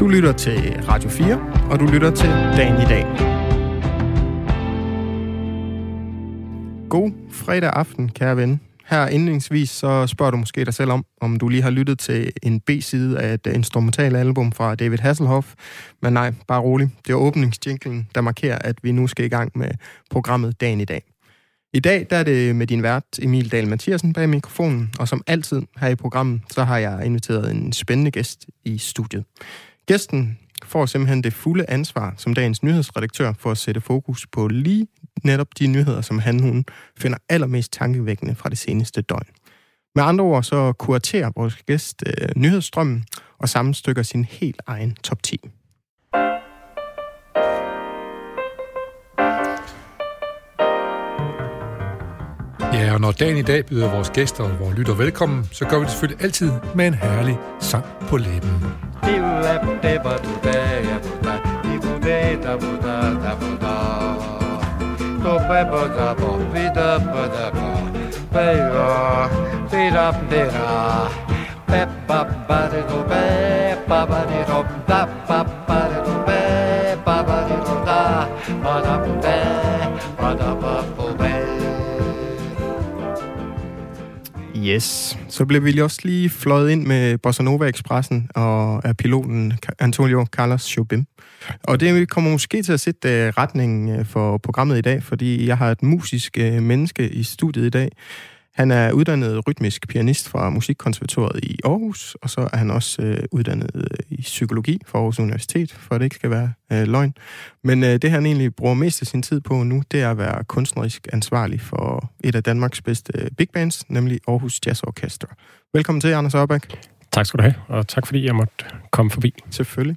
Du lytter til Radio 4, og du lytter til Dagen i dag. God fredag aften, kære ven. Her indledningsvis så spørger du måske dig selv om, om du lige har lyttet til en B-side af et instrumentalt album fra David Hasselhoff. Men nej, bare rolig. Det er åbningsjinklen, der markerer, at vi nu skal i gang med programmet Dagen i dag. I dag der er det med din vært Emil Dahl Mathiasen bag mikrofonen, og som altid her i programmet, så har jeg inviteret en spændende gæst i studiet. Gæsten får simpelthen det fulde ansvar som dagens nyhedsredaktør for at sætte fokus på lige netop de nyheder, som han hun finder allermest tankevækkende fra det seneste døgn. Med andre ord så kuraterer vores gæst øh, nyhedsstrømmen og sammenstykker sin helt egen top 10. Ja, og når dagen i dag byder vores gæster og vores lytter velkommen, så gør vi det selvfølgelig altid med en herlig sang på læben. Yes, så blev vi også lige fløjet ind med Bossa Nova Expressen og af piloten Antonio Carlos Jobim. Og det kommer måske til at sætte øh, retningen øh, for programmet i dag, fordi jeg har et musisk øh, menneske i studiet i dag. Han er uddannet rytmisk pianist fra Musikkonservatoriet i Aarhus, og så er han også øh, uddannet i psykologi fra Aarhus Universitet, for at det ikke skal være øh, løgn. Men øh, det han egentlig bruger mest af sin tid på nu, det er at være kunstnerisk ansvarlig for et af Danmarks bedste øh, big bands, nemlig Aarhus Jazz Orchestra. Velkommen til, Anders Ørbæk. Tak skal du have, og tak fordi jeg måtte komme forbi. Selvfølgelig.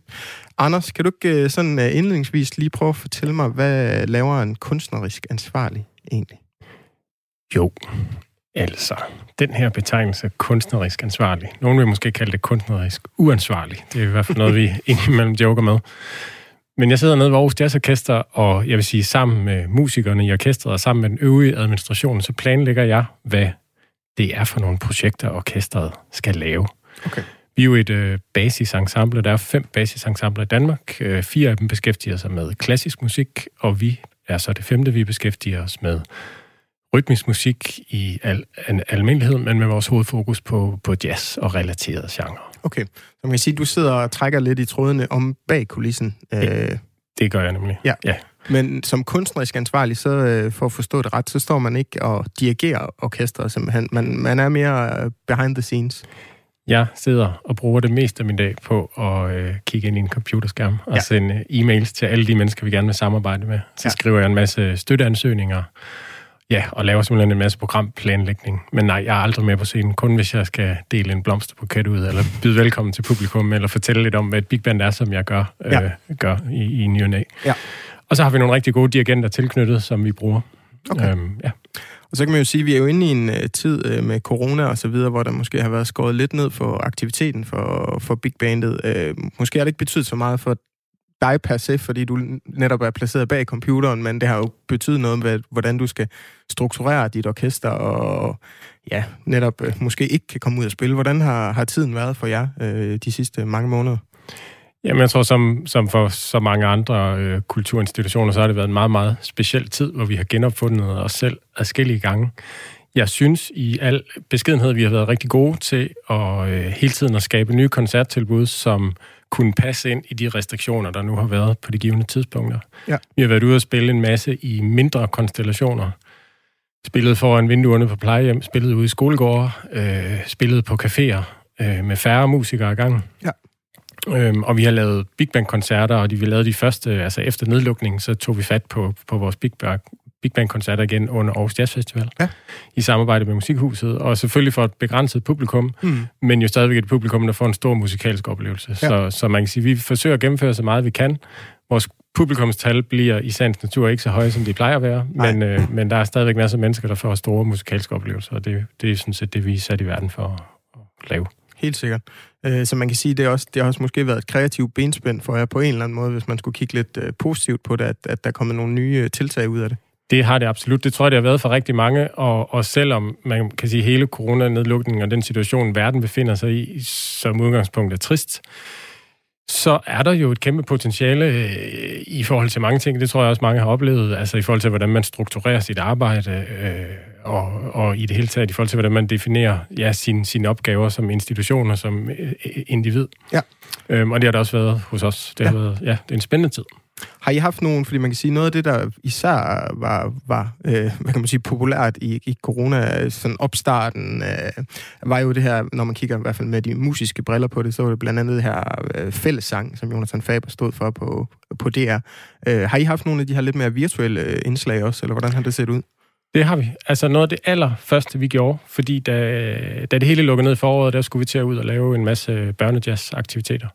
Anders, kan du ikke øh, sådan øh, indledningsvis lige prøve at fortælle mig, hvad laver en kunstnerisk ansvarlig egentlig? Jo, Altså, den her betegnelse kunstnerisk ansvarlig. Nogle vil måske kalde det kunstnerisk uansvarlig. Det er i hvert fald noget, vi indimellem joker med. Men jeg sidder nede ved Aarhus Jazz Orkester, og jeg vil sige, sammen med musikerne i orkestret og sammen med den øvrige administration, så planlægger jeg, hvad det er for nogle projekter, orkestret skal lave. Okay. Vi er jo et øh, basisensemble. Der er fem basisensembler i Danmark. Øh, fire af dem beskæftiger sig med klassisk musik, og vi er så det femte, vi beskæftiger os med rytmisk musik i al, al, almindelighed, men med vores hovedfokus på, på jazz og relaterede genrer. Okay, så man kan sige, at du sidder og trækker lidt i trådene om bag kulissen. Ja, øh, det gør jeg nemlig. Ja. ja. Men som kunstnerisk ansvarlig, så øh, for at forstå det ret, så står man ikke og dirigerer orkestret simpelthen. Man, man er mere øh, behind the scenes. Jeg sidder og bruger det meste af min dag på at øh, kigge ind i en computerskærm og ja. sende e-mails til alle de mennesker, vi gerne vil samarbejde med. Så ja. skriver jeg en masse støtteansøgninger, Ja, og laver simpelthen en masse programplanlægning. Men nej, jeg er aldrig med på scenen, kun hvis jeg skal dele en blomsterbuket ud, eller byde velkommen til publikum, eller fortælle lidt om, hvad et big band er, som jeg gør, ja. øh, gør i, i ny ja. Og så har vi nogle rigtig gode dirigenter tilknyttet, som vi bruger. Okay. Øhm, ja. Og så kan man jo sige, at vi er jo inde i en uh, tid uh, med corona og så videre, hvor der måske har været skåret lidt ned for aktiviteten for, for big bandet. Uh, måske har det ikke betydet så meget for dig per se, fordi du netop er placeret bag computeren, men det har jo betydet noget med, hvordan du skal strukturere dit orkester, og ja, netop øh, måske ikke kan komme ud og spille. Hvordan har, har tiden været for jer øh, de sidste mange måneder? Jamen, jeg tror, som, som for så mange andre øh, kulturinstitutioner, så har det været en meget, meget speciel tid, hvor vi har genopfundet os selv adskillige gange. Jeg synes i al beskedenhed, vi har været rigtig gode til at øh, hele tiden at skabe nye koncerttilbud, som kunne passe ind i de restriktioner, der nu har været på de givende tidspunkter. Ja. Vi har været ude og spille en masse i mindre konstellationer. Spillet foran vinduerne på plejehjem, spillet ude i skolegårde, øh, spillet på caféer øh, med færre musikere i gang. Ja. Øhm, og vi har lavet Big Band-koncerter, og de vi lavede de første, altså efter nedlukningen, så tog vi fat på, på vores Big Big Band-koncerter igen under Aarhus Jazz Festival. Ja. I samarbejde med Musikhuset. Og selvfølgelig for et begrænset publikum, mm. men jo stadigvæk et publikum, der får en stor musikalsk oplevelse. Ja. Så, så man kan sige, vi forsøger at gennemføre så meget vi kan. Vores publikumstal bliver i sagens natur ikke så høje, som de plejer at være, men, øh, men der er stadigvæk masser af mennesker, der får store musikalske oplevelser, og det, det er sådan set det, vi er sat i verden for at lave. Helt sikkert. Øh, så man kan sige, det, er også, det har også måske været et kreativt benspænd for jer på en eller anden måde, hvis man skulle kigge lidt øh, positivt på det, at, at der er kommet nogle nye tiltag ud af det. Det har det absolut. Det tror jeg, det har været for rigtig mange, og, og selvom man kan sige, hele coronanedlukningen og den situation, verden befinder sig i, som udgangspunkt er trist, så er der jo et kæmpe potentiale øh, i forhold til mange ting. Det tror jeg også, mange har oplevet. Altså i forhold til, hvordan man strukturerer sit arbejde, øh, og, og i det hele taget i forhold til, hvordan man definerer ja, sine, sine opgaver som institutioner, som øh, individ. Ja. Øhm, og det har der også været hos os. Det, har ja. Været, ja, det er en spændende tid. Har I haft nogen, fordi man kan sige, noget af det, der især var, var øh, hvad kan man sige, populært i, i corona, sådan opstarten, øh, var jo det her, når man kigger i hvert fald med de musiske briller på det, så var det blandt andet det her øh, fællessang, som Jonathan Faber stod for på, på DR. Øh, har I haft nogle af de her lidt mere virtuelle øh, indslag også, eller hvordan har det set ud? Det har vi. Altså noget af det allerførste, vi gjorde, fordi da, da det hele lukkede ned i foråret, der skulle vi til at ud og lave en masse børnejazz-aktiviteter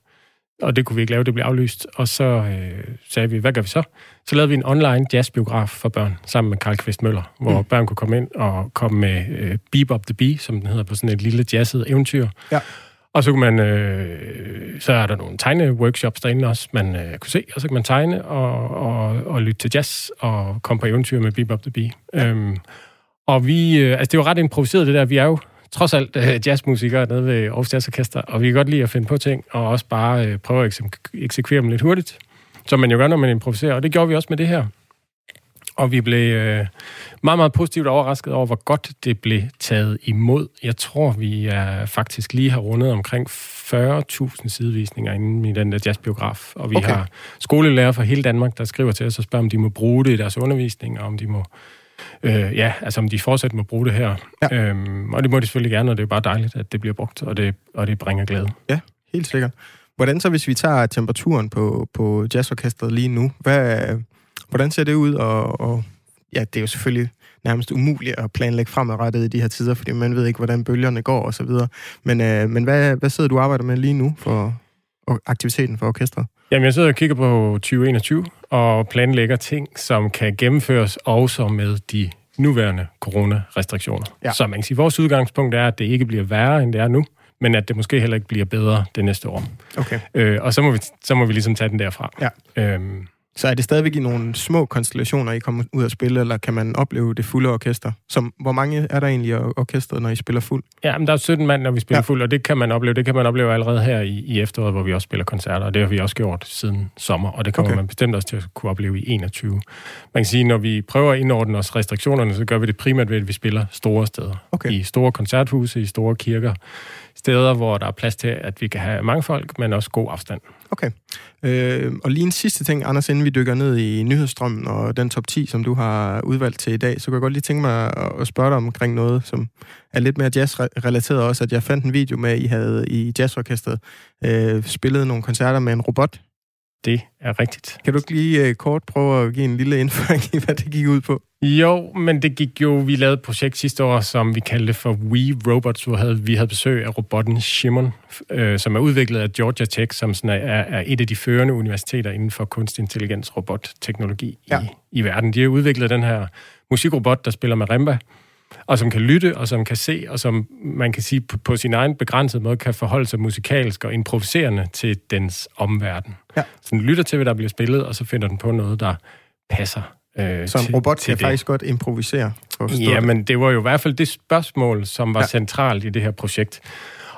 og det kunne vi ikke lave, det blev aflyst. Og så øh, sagde vi, hvad gør vi så? Så lavede vi en online jazzbiograf for børn, sammen med Karl Kvist Møller, hvor mm. børn kunne komme ind og komme med øh, Beep Up the Bee, som den hedder, på sådan et lille jazzet eventyr. Ja. Og så kunne man, øh, så er der nogle tegneworkshops derinde også, man øh, kunne se, og så kan man tegne og, og, og lytte til jazz og komme på eventyr med Beep Up the Bee. Ja. Øhm, og vi, øh, altså det var ret improviseret det der, vi er jo trods alt uh, jazzmusikere nede ved Aarhus Jazz Orkester, og vi kan godt lide at finde på ting, og også bare uh, prøve at eksekvere dem lidt hurtigt, som man jo gør, når man improviserer, og det gjorde vi også med det her. Og vi blev uh, meget, meget positivt overrasket over, hvor godt det blev taget imod. Jeg tror, vi er faktisk lige har rundet omkring 40.000 sidevisninger inde i den der jazzbiograf. Og vi okay. har skolelærer fra hele Danmark, der skriver til os og spørger, om de må bruge det i deres undervisning, og om de må øh, ja, altså om de fortsat må bruge det her. Ja. Øhm, og det må de selvfølgelig gerne, og det er bare dejligt, at det bliver brugt, og det, og det bringer glæde. Ja, helt sikkert. Hvordan så, hvis vi tager temperaturen på, på jazzorkestret lige nu? Hvad, hvordan ser det ud? Og, og ja, det er jo selvfølgelig nærmest umuligt at planlægge fremadrettet i de her tider, fordi man ved ikke, hvordan bølgerne går og så videre. Men, øh, men hvad, hvad sidder du og arbejder med lige nu for aktiviteten for orkestret? Jamen, jeg sidder og kigger på 2021 og planlægger ting, som kan gennemføres også med de nuværende coronarestriktioner. Ja. Så man kan sige, at vores udgangspunkt er, at det ikke bliver værre, end det er nu, men at det måske heller ikke bliver bedre det næste år. Okay. Øh, og så må, vi, så må vi ligesom tage den derfra. Ja. Øhm, så er det stadigvæk i nogle små konstellationer, I kommer ud og spille, eller kan man opleve det fulde orkester? Som, hvor mange er der egentlig i orkestret, når I spiller fuld? Ja, men der er 17 mand, når vi spiller ja. fuld, og det kan man opleve. Det kan man opleve allerede her i, i efteråret, hvor vi også spiller koncerter, og det har vi også gjort siden sommer, og det kommer okay. man bestemt også til at kunne opleve i 21. Man kan sige, når vi prøver at indordne os restriktionerne, så gør vi det primært ved, at vi spiller store steder. Okay. I store koncerthuse, i store kirker, steder, hvor der er plads til, at vi kan have mange folk, men også god afstand. Okay. Øh, og lige en sidste ting, Anders, inden vi dykker ned i nyhedsstrømmen og den top 10, som du har udvalgt til i dag, så kunne jeg godt lige tænke mig at spørge dig omkring noget, som er lidt mere jazz-relateret også, at jeg fandt en video med, at I havde i jazzorkestret øh, spillet nogle koncerter med en robot. Det er rigtigt. Kan du ikke lige uh, kort prøve at give en lille indføring i, hvad det gik ud på? Jo, men det gik jo... Vi lavede et projekt sidste år, som vi kaldte for We Robots, hvor havde, vi havde besøg af robotten Shimon, øh, som er udviklet af Georgia Tech, som sådan er, er et af de førende universiteter inden for kunstig intelligens robotteknologi ja. i, i verden. De har udviklet den her musikrobot, der spiller marimba, og som kan lytte, og som kan se, og som man kan sige på, på sin egen begrænsede måde kan forholde sig musikalsk og improviserende til dens omverden. Ja. Så den lytter til, hvad der bliver spillet, og så finder den på noget, der passer Øh, så en robot til, kan faktisk godt improvisere? Ja, men det var jo i hvert fald det spørgsmål, som var ja. centralt i det her projekt.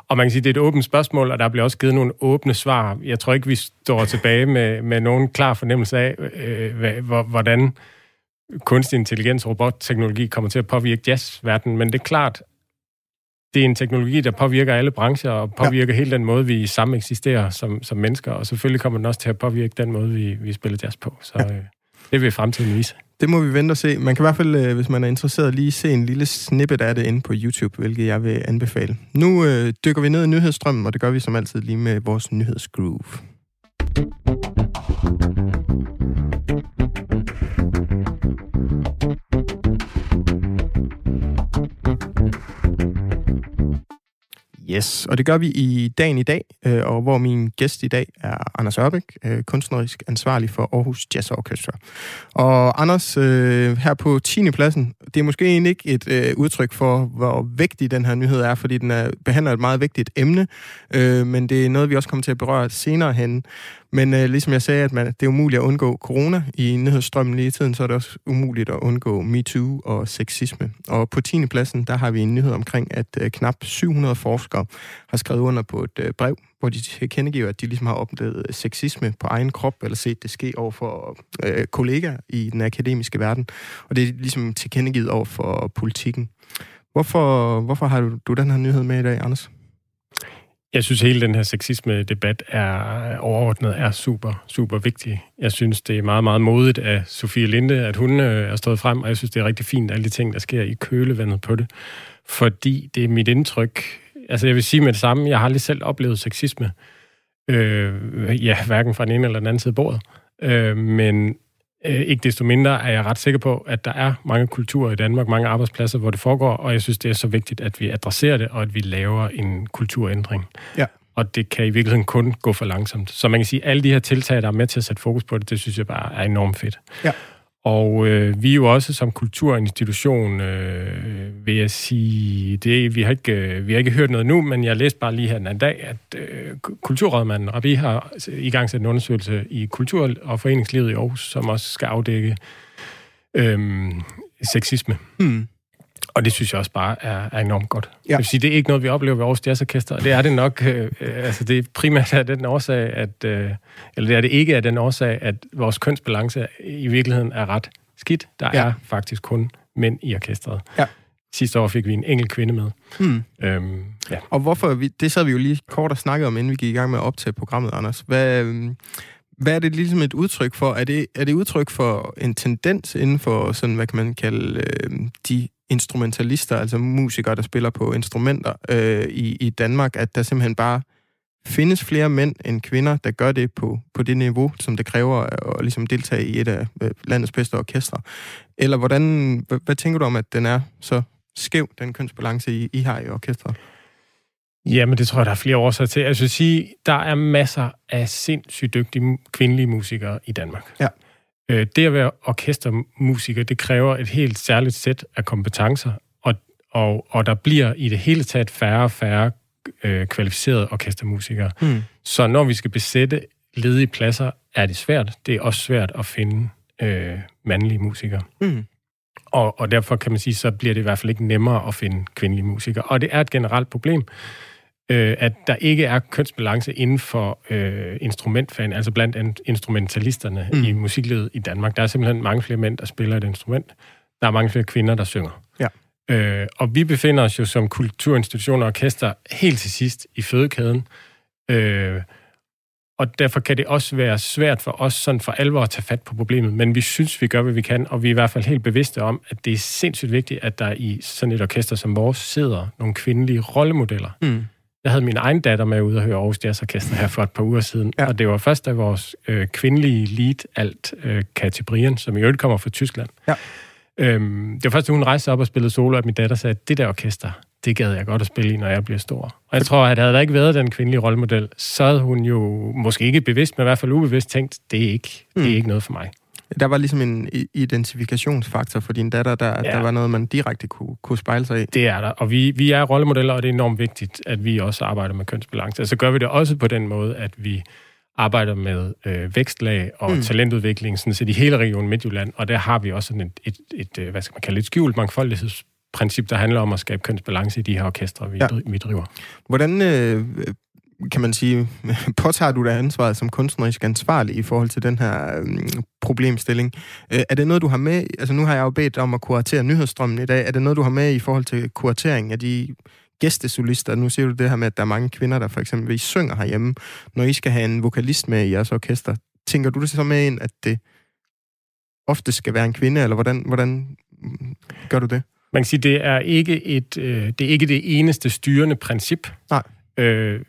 Og man kan sige, det er et åbent spørgsmål, og der bliver også givet nogle åbne svar. Jeg tror ikke, vi står tilbage med, med nogen klar fornemmelse af, øh, hvordan kunstig intelligens og robotteknologi kommer til at påvirke jazzverdenen. Men det er klart, det er en teknologi, der påvirker alle brancher, og påvirker ja. hele den måde, vi sammen eksisterer som, som mennesker. Og selvfølgelig kommer den også til at påvirke den måde, vi, vi spiller jazz på. Så ja. øh, det vil fremtiden vise. Det må vi vente og se. Man kan i hvert fald, øh, hvis man er interesseret, lige se en lille snippet af det inde på YouTube, hvilket jeg vil anbefale. Nu øh, dykker vi ned i nyhedsstrømmen, og det gør vi som altid lige med vores nyhedsgroove. Yes, og det gør vi i dagen i dag, øh, og hvor min gæst i dag er Anders Ørbæk, øh, kunstnerisk ansvarlig for Aarhus Jazz Orchestra. Og Anders, øh, her på 10. pladsen, det er måske egentlig ikke et udtryk for, hvor vigtig den her nyhed er, fordi den er, behandler et meget vigtigt emne, men det er noget, vi også kommer til at berøre senere hen. Men øh, ligesom jeg sagde, at man, det er umuligt at undgå corona i nyhedsstrømmen lige i tiden, så er det også umuligt at undgå MeToo og sexisme. Og på 10. pladsen, der har vi en nyhed omkring, at øh, knap 700 forskere har skrevet under på et øh, brev, hvor de tilkendegiver, at de ligesom har oplevet øh, sexisme på egen krop, eller set det ske over for øh, kollegaer i den akademiske verden. Og det er ligesom tilkendegivet over for politikken. Hvorfor, hvorfor har du, du den her nyhed med i dag, Anders? Jeg synes, hele den her sexisme-debat er overordnet er super, super vigtig. Jeg synes, det er meget, meget modigt af Sofie Linde, at hun øh, er stået frem, og jeg synes, det er rigtig fint, alle de ting, der sker i kølevandet på det. Fordi det er mit indtryk. Altså, jeg vil sige med det samme, jeg har aldrig selv oplevet sexisme. Øh, ja, hverken fra den ene eller den anden side af bordet. Øh, men Øh, ikke desto mindre er jeg ret sikker på, at der er mange kulturer i Danmark, mange arbejdspladser, hvor det foregår, og jeg synes, det er så vigtigt, at vi adresserer det, og at vi laver en kulturændring. Ja. Og det kan i virkeligheden kun gå for langsomt. Så man kan sige, at alle de her tiltag, der er med til at sætte fokus på det, det synes jeg bare er enormt fedt. Ja. Og øh, vi er jo også som kulturinstitution, øh, vil jeg sige, det, vi, har ikke, øh, vi har ikke hørt noget nu, men jeg læste bare lige her den anden dag, at øh, kulturrådmanden Rabi har i gang en undersøgelse i kultur- og foreningslivet i Aarhus, som også skal afdække øh, sexisme. Mm. Og det synes jeg også bare er, er enormt godt. Ja. Jeg vil sige, det er ikke noget, vi oplever ved Aarhus Jazzorkester, og det er det nok, øh, øh, altså det er primært af den årsag, at, øh, eller det er det ikke af den årsag, at vores kønsbalance i virkeligheden er ret skidt. Der ja. er faktisk kun mænd i orkestret. Ja. Sidste år fik vi en enkelt kvinde med. Hmm. Øhm, ja. Og hvorfor, vi, det sad vi jo lige kort og snakkede om, inden vi gik i gang med at optage programmet, Anders. Hvad, øhm, hvad er det ligesom et udtryk for? Er det, er det udtryk for en tendens inden for sådan, hvad kan man kalde, øh, de instrumentalister, altså musikere, der spiller på instrumenter øh, i, i Danmark, at der simpelthen bare findes flere mænd end kvinder, der gør det på, på det niveau, som det kræver at, at ligesom deltage i et af øh, landets bedste orkestre? Eller hvordan, hvad, hvad tænker du om, at den er så skæv, den kønsbalance, I, I har i orkestret? Jamen, det tror jeg, der er flere årsager til. Jeg vil sige, der er masser af sindssygt dygtige kvindelige musikere i Danmark. Ja. Øh, det at være orkestermusiker, det kræver et helt særligt sæt af kompetencer, og, og, og der bliver i det hele taget færre og færre øh, kvalificerede orkestermusikere. Hmm. Så når vi skal besætte ledige pladser, er det svært. Det er også svært at finde øh, mandlige musikere. Hmm. Og, og derfor kan man sige, så bliver det i hvert fald ikke nemmere at finde kvindelige musikere. Og det er et generelt problem, øh, at der ikke er kønsbalance inden for øh, instrumentfagen, altså blandt instrumentalisterne mm. i musiklivet i Danmark. Der er simpelthen mange flere mænd, der spiller et instrument. Der er mange flere kvinder, der synger. Ja. Øh, og vi befinder os jo som kulturinstitution og orkester helt til sidst i fødekæden. Øh, og derfor kan det også være svært for os sådan for alvor at tage fat på problemet. Men vi synes, vi gør, hvad vi kan, og vi er i hvert fald helt bevidste om, at det er sindssygt vigtigt, at der i sådan et orkester som vores sidder nogle kvindelige rollemodeller. Mm. Jeg havde min egen datter med ude og høre Aarhus Jazz Orkester her for et par uger siden, Ja. og det var først, da vores øh, kvindelige lead alt, øh, Katie Brian, som i øvrigt kommer fra Tyskland, Ja. øhm, det var først, da hun rejste op og spillede solo, at min datter sagde, at det der orkester, det gad jeg godt at spille i, når jeg bliver stor. Og jeg tror, at havde der ikke været den kvindelige rollemodel, så havde hun jo måske ikke bevidst, men i hvert fald ubevidst tænkt, det er ikke, det er Mm. ikke noget for mig. Der var ligesom en identifikationsfaktor for din datter, der, ja. Der var noget, man direkte kunne, kunne spejle sig i. Det er der, og vi, vi er rollemodeller, og det er enormt vigtigt, at vi også arbejder med kønsbalance. Altså gør vi det også på den måde, at vi arbejder med øh, vækstlag og Mm. talentudvikling, sådan set i hele regionen Midtjylland, og der har vi også sådan et, et, et, øh, hvad skal man kalde et skjult mangfoldighedsprincip, der handler om at skabe kønsbalance i de her orkestre, vi, Ja. ja. vi driver. Hvordan, øh, kan man sige, påtager du dig ansvaret som kunstnerisk ansvarlig i forhold til den her øh, problemstilling? Øh, er det noget, du har med? Altså nu har jeg jo bedt om at kuratere nyhedsstrømmen i dag. Er det noget, du har med i forhold til kuratering af de gæstesolister? Nu siger du det her med, at der er mange kvinder, der for eksempel synger herhjemme. Når I skal have en vokalist med i jeres orkester, tænker du det så med ind, at det ofte skal være en kvinde, eller hvordan, hvordan mm, gør du det? Man kan sige, det er ikke et, øh, det er ikke det eneste styrende princip. Nej. Øh,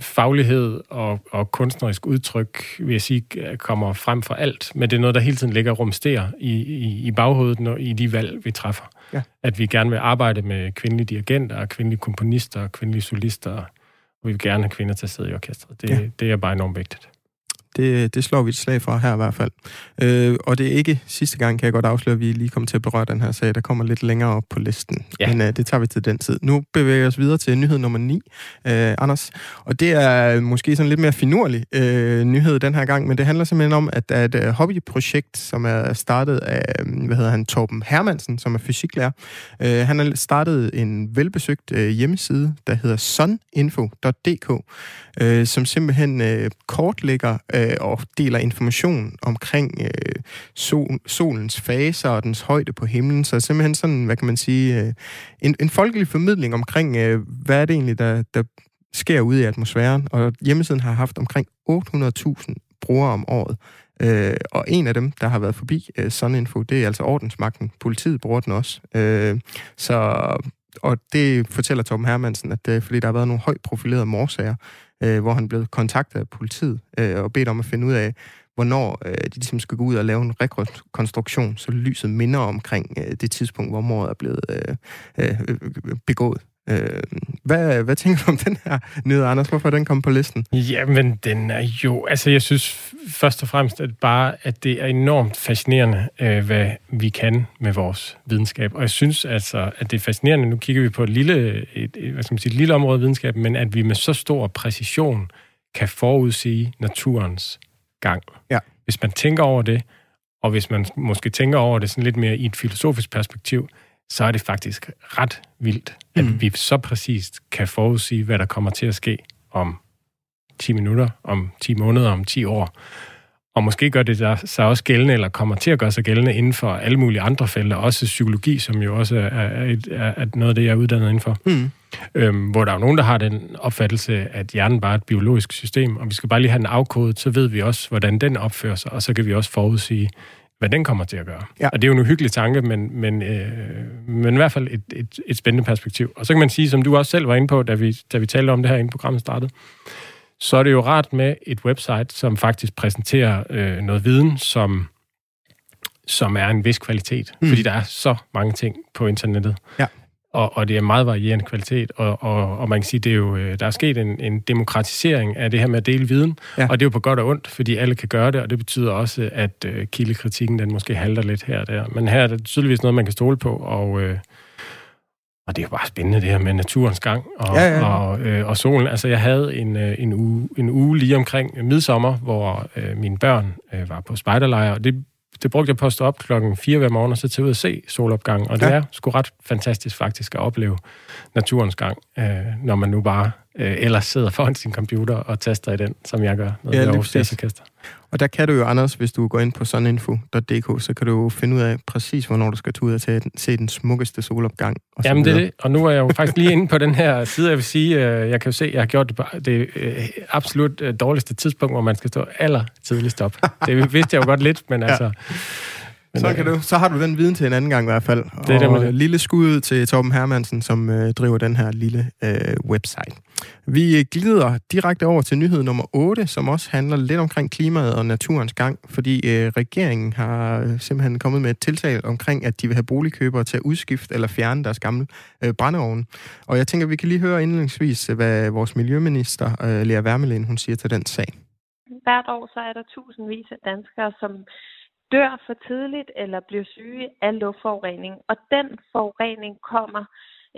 faglighed og, og kunstnerisk udtryk, vil jeg sige, kommer frem for alt, men det er noget, der hele tiden ligger og rumsterer i, i, i baghovedet når, i de valg, vi træffer. Ja. At vi gerne vil arbejde med kvindelige dirigenter, kvindelige komponister, kvindelige solister, og vi vil gerne have kvinder til at sidde i orkestret. Det, ja. det er bare enormt vigtigt. Det, det slår vi et slag fra her i hvert fald. Øh, og det er ikke sidste gang, kan jeg godt afsløre, at vi lige kommer til at berøre den her sag, der kommer lidt længere op på listen. Ja. Men øh, det tager vi til den tid. Nu bevæger vi os videre til nyhed nummer 9, øh, Anders. Og det er måske sådan lidt mere finurlig øh, nyhed den her gang, men det handler simpelthen om, at der er et øh, hobbyprojekt, som er startet af, øh, hvad hedder han, Torben Hermansen, som er fysiklærer. Øh, han har startet en velbesøgt øh, hjemmeside, der hedder suninfo.dk, øh, som simpelthen øh, kortlægger øh, Øh, og deler information omkring øh, sol, solens faser og dens højde på himlen. Så simpelthen sådan, hvad kan man sige, øh, en, en folkelig formidling omkring, øh, hvad er det egentlig, der, der sker ude i atmosfæren. Og hjemmesiden har haft omkring 800.000 brugere om året. Øh, og en af dem, der har været forbi øh, Suninfo, det er altså ordensmagten. Politiet bruger den også. Øh, så, og det fortæller Tom Hermansen, at det er fordi, der har været nogle højt profilerede morsager, øh, hvor han blev kontaktet af politiet øh, og bedt om at finde ud af, hvornår øh, de ligesom skal gå ud og lave en rekonstruktion, så lyset minder omkring øh, det tidspunkt, hvor mordet er blevet øh, øh, øh begået. Øh, hvad, hvad tænker du om den her nyhed, Anders? Hvorfor er den kommet på listen? Jamen, den er jo... Altså, jeg synes først og fremmest at bare, at det er enormt fascinerende, øh, hvad vi kan med vores videnskab. Og jeg synes altså, at det er fascinerende. Nu kigger vi på et lille, et, hvad skal man sige, et lille område af videnskab, men at vi med så stor præcision kan forudsige naturens gang. Ja. Hvis man tænker over det, og hvis man måske tænker over det sådan lidt mere i et filosofisk perspektiv, så er det faktisk ret vildt, at mm. vi så præcist kan forudsige, hvad der kommer til at ske om 10 minutter, om 10 måneder, om 10 år. Og måske gør det sig også gældende, eller kommer til at gøre sig gældende inden for alle mulige andre felter, også psykologi, som jo også er, et, er noget af det, jeg er uddannet inden for. Mm. Øhm, hvor der er jo nogen, der har den opfattelse, at hjernen bare er et biologisk system, og vi skal bare lige have den afkodet, så ved vi også, hvordan den opfører sig, og så kan vi også forudsige, hvad den kommer til at gøre. Ja. Og det er jo en uhyggelig tanke, men, men, øh, men i hvert fald et, et, et spændende perspektiv. Og så kan man sige, som du også selv var inde på, da vi, da vi talte om det her, inden programmet startede, så er det jo rart med et website, som faktisk præsenterer øh, noget viden, som, som er en vis kvalitet. Mm. Fordi der er så mange ting på internettet. Ja og, og det er meget varierende kvalitet, og, og, og man kan sige, det er jo, øh, der er sket en, en demokratisering af det her med at dele viden, ja. og det er jo på godt og ondt, fordi alle kan gøre det, og det betyder også, at uh, kildekritikken, den måske halter lidt her og der. Men her er det tydeligvis noget, man kan stole på, og, uh, og det er jo bare spændende, det her med naturens gang og, ja, ja. og, uh, og solen. Altså, jeg havde en, uh, en, uge, en uge lige omkring midsommer, hvor uh, mine børn uh, var på spejderlejr, og det det brugte jeg på at stå op klokken 4 hver morgen og så tage ud og se solopgang. Og det ja. er sgu ret fantastisk faktisk at opleve naturens gang, øh, når man nu bare øh, ellers sidder foran sin computer og taster i den, som jeg gør, når ja, jeg Og der kan du jo, Anders, hvis du går ind på soninfo.dk, så kan du finde ud af præcis, hvornår du skal tage ud og tage, se den smukkeste solopgang. Og Jamen det er det, og nu er jeg jo faktisk lige inde på den her side, jeg vil sige, øh, jeg kan jo se, jeg har gjort det, det øh, absolut øh, dårligste tidspunkt, hvor man skal stå aller tidligst op. Det vidste jeg jo godt lidt, men ja. altså... Men, så, kan du, så har du den viden til en anden gang i hvert fald. Det er og det, lille skud til Torben Hermansen, som øh, driver den her lille øh, website. Vi glider direkte over til nyhed nummer 8, som også handler lidt omkring klimaet og naturens gang, fordi øh, regeringen har simpelthen kommet med et tiltag omkring, at de vil have boligkøbere til at udskifte eller fjerne deres gamle øh, brændeovne. Og jeg tænker, vi kan lige høre indledningsvis, hvad vores miljøminister, øh, Lea Wermelin, hun siger til den sag. Hvert år så er der tusindvis af danskere, som dør for tidligt eller bliver syge af luftforurening. Og den forurening kommer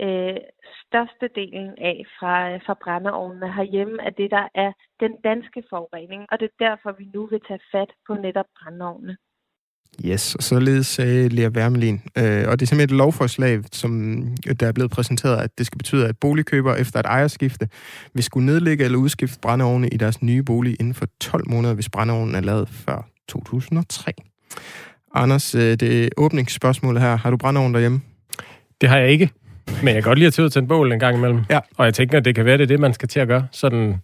øh, størstedelen af fra, øh, fra brændeovnene herhjemme, er det, der er den danske forurening. Og det er derfor, vi nu vil tage fat på netop brændeovnene. Yes, og således sagde Lea Wermelin. Øh, og det er simpelthen et lovforslag, som øh, der er blevet præsenteret, at det skal betyde, at boligkøber efter et ejerskifte vil skulle nedlægge eller udskifte brændeovne i deres nye bolig inden for 12 måneder, hvis brændeovnen er lavet før 2003. Anders, øh, det åbningsspørgsmål her. Har du brændeovn derhjemme? Det har jeg ikke. Men jeg kan godt lide at tage ud til en bål en gang imellem. Ja. Og jeg tænker, at det kan være, det er det, man skal til at gøre. Sådan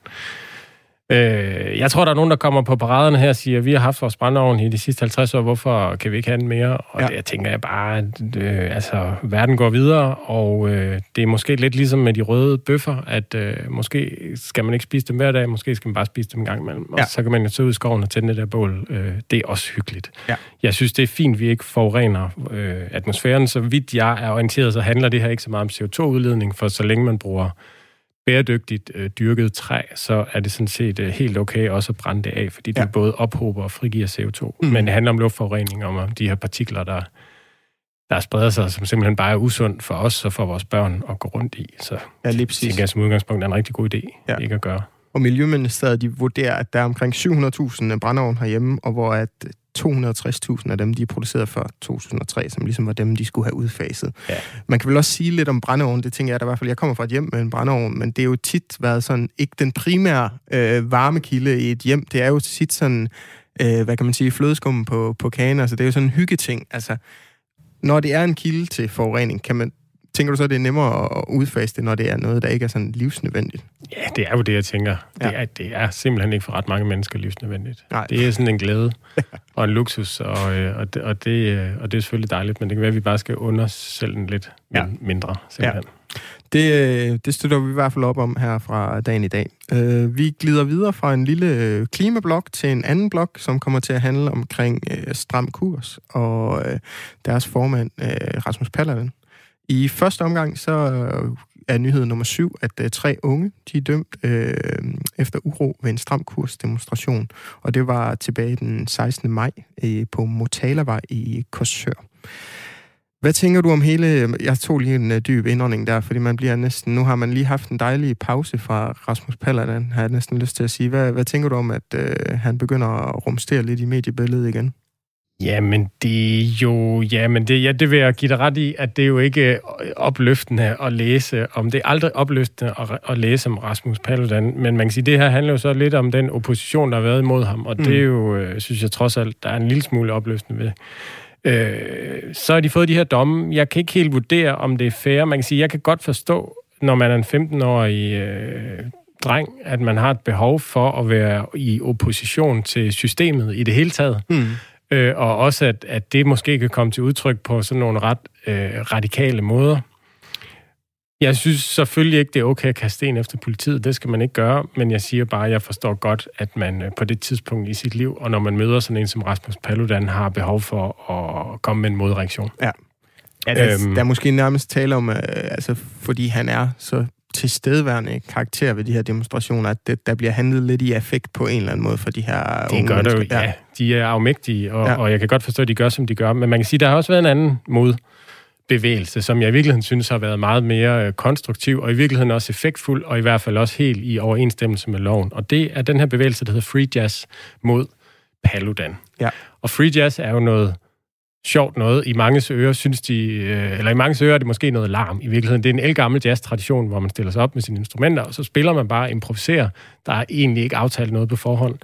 Øh, jeg tror, der er nogen, der kommer på paraderne her og siger, at vi har haft vores brændeovn i de sidste 50 år, hvorfor kan vi ikke have den mere? Og ja. det, jeg tænker jeg bare, at øh, altså, verden går videre, og øh, det er måske lidt ligesom med de røde bøffer, at øh, måske skal man ikke spise dem hver dag, måske skal man bare spise dem en gang imellem. Og ja. så kan man jo tage ud i skoven og tænde det der bål. Øh, det er også hyggeligt. Ja. Jeg synes, det er fint, at vi ikke forurener øh, atmosfæren. Så vidt jeg er orienteret, så handler det her ikke så meget om CO2-udledning, for så længe man bruger bæredygtigt øh, dyrket træ, så er det sådan set øh, helt okay også at brænde det af, fordi det både ophober og frigiver CO2. Mm. Men det handler om luftforurening, om de her partikler, der, der spreder sig, som simpelthen bare er usundt for os og for vores børn at gå rundt i. Så ja, lige præcis. tænker jeg som udgangspunkt er en rigtig god idé ja. ikke at gøre. Og Miljøministeriet de vurderer, at der er omkring 700.000 brændeovne herhjemme, og hvor at 260.000 af dem, de er produceret før 2003, som ligesom var dem, de skulle have udfaset. Ja. Man kan vel også sige lidt om brændeovnen, det tænker jeg da i hvert fald, jeg kommer fra et hjem med en brændeovn, men det er jo tit været sådan, ikke den primære øh, varmekilde i et hjem, det er jo tit sådan, øh, hvad kan man sige, flødeskum på, på kagen, altså det er jo sådan en hyggeting, altså når det er en kilde til forurening, kan man, tænker du så, at det er nemmere at udfase det, når det er noget, der ikke er sådan livsnødvendigt? Ja, det er jo det, jeg tænker. Ja. Det, er, det er simpelthen ikke for ret mange mennesker livsnødvendigt. Nej. Det er sådan en glæde og en luksus, og, øh, og, det, og, det, øh, og det er selvfølgelig dejligt, men det kan være, at vi bare skal under selv en lidt ja. mindre, simpelthen. Ja. Det, øh, det støtter vi i hvert fald op om her fra dagen i dag. Vi glider videre fra en lille klimablok til en anden blok, som kommer til at handle omkring stram kurs og deres formand, Rasmus Paludan. I første omgang så øh, er nyhed nummer syv, at øh, tre unge de er dømt øh, efter uro ved en stramkursdemonstration, demonstration, og det var tilbage den 16. maj øh, på Motalavej i Korsør. Hvad tænker du om hele... Øh, jeg tog lige en dyb indånding der, fordi man bliver næsten... Nu har man lige haft en dejlig pause fra Rasmus Paludan, har jeg næsten lyst til at sige. Hvad, hvad tænker du om, at øh, han begynder at rumstere lidt i mediebilledet igen? Jamen, det er jo... Jamen, det, ja, det vil jeg give dig ret i, at det er jo ikke opløftende at læse om. Det er aldrig opløftende at, at læse om Rasmus Paludan, men man kan sige, det her handler jo så lidt om den opposition, der har været imod ham, og mm. det er jo, øh, synes jeg trods alt, der er en lille smule opløftende ved. Øh, så har de fået de her domme. Jeg kan ikke helt vurdere, om det er fair. Man kan sige, jeg kan godt forstå, når man er en 15-årig øh, dreng, at man har et behov for at være i opposition til systemet i det hele taget. Mm. Øh, og også, at, at det måske kan komme til udtryk på sådan nogle ret øh, radikale måder. Jeg synes selvfølgelig ikke, det er okay at kaste sten efter politiet. Det skal man ikke gøre, men jeg siger bare, at jeg forstår godt, at man øh, på det tidspunkt i sit liv, og når man møder sådan en som Rasmus Paludan, har behov for at komme med en modreaktion. Ja. Ja, der, øhm, der er måske nærmest tale om, øh, altså, fordi han er så tilstedeværende karakter ved de her demonstrationer, at det, der bliver handlet lidt i effekt på en eller anden måde for de her Det gør det jo, ja. De er afmægtige, og, ja. og jeg kan godt forstå, at de gør, som de gør. Men man kan sige, at der har også været en anden mod bevægelse, som jeg i virkeligheden synes har været meget mere øh, konstruktiv, og i virkeligheden også effektfuld, og i hvert fald også helt i overensstemmelse med loven. Og det er den her bevægelse, der hedder Free Jazz mod Paludan. Ja. Og Free Jazz er jo noget sjovt noget. I mange ører synes de, øh, eller i mange ører er det måske noget larm. I virkeligheden, det er en elgammel jazz-tradition, hvor man stiller sig op med sine instrumenter, og så spiller man bare improviserer. Der er egentlig ikke aftalt noget på forhånd.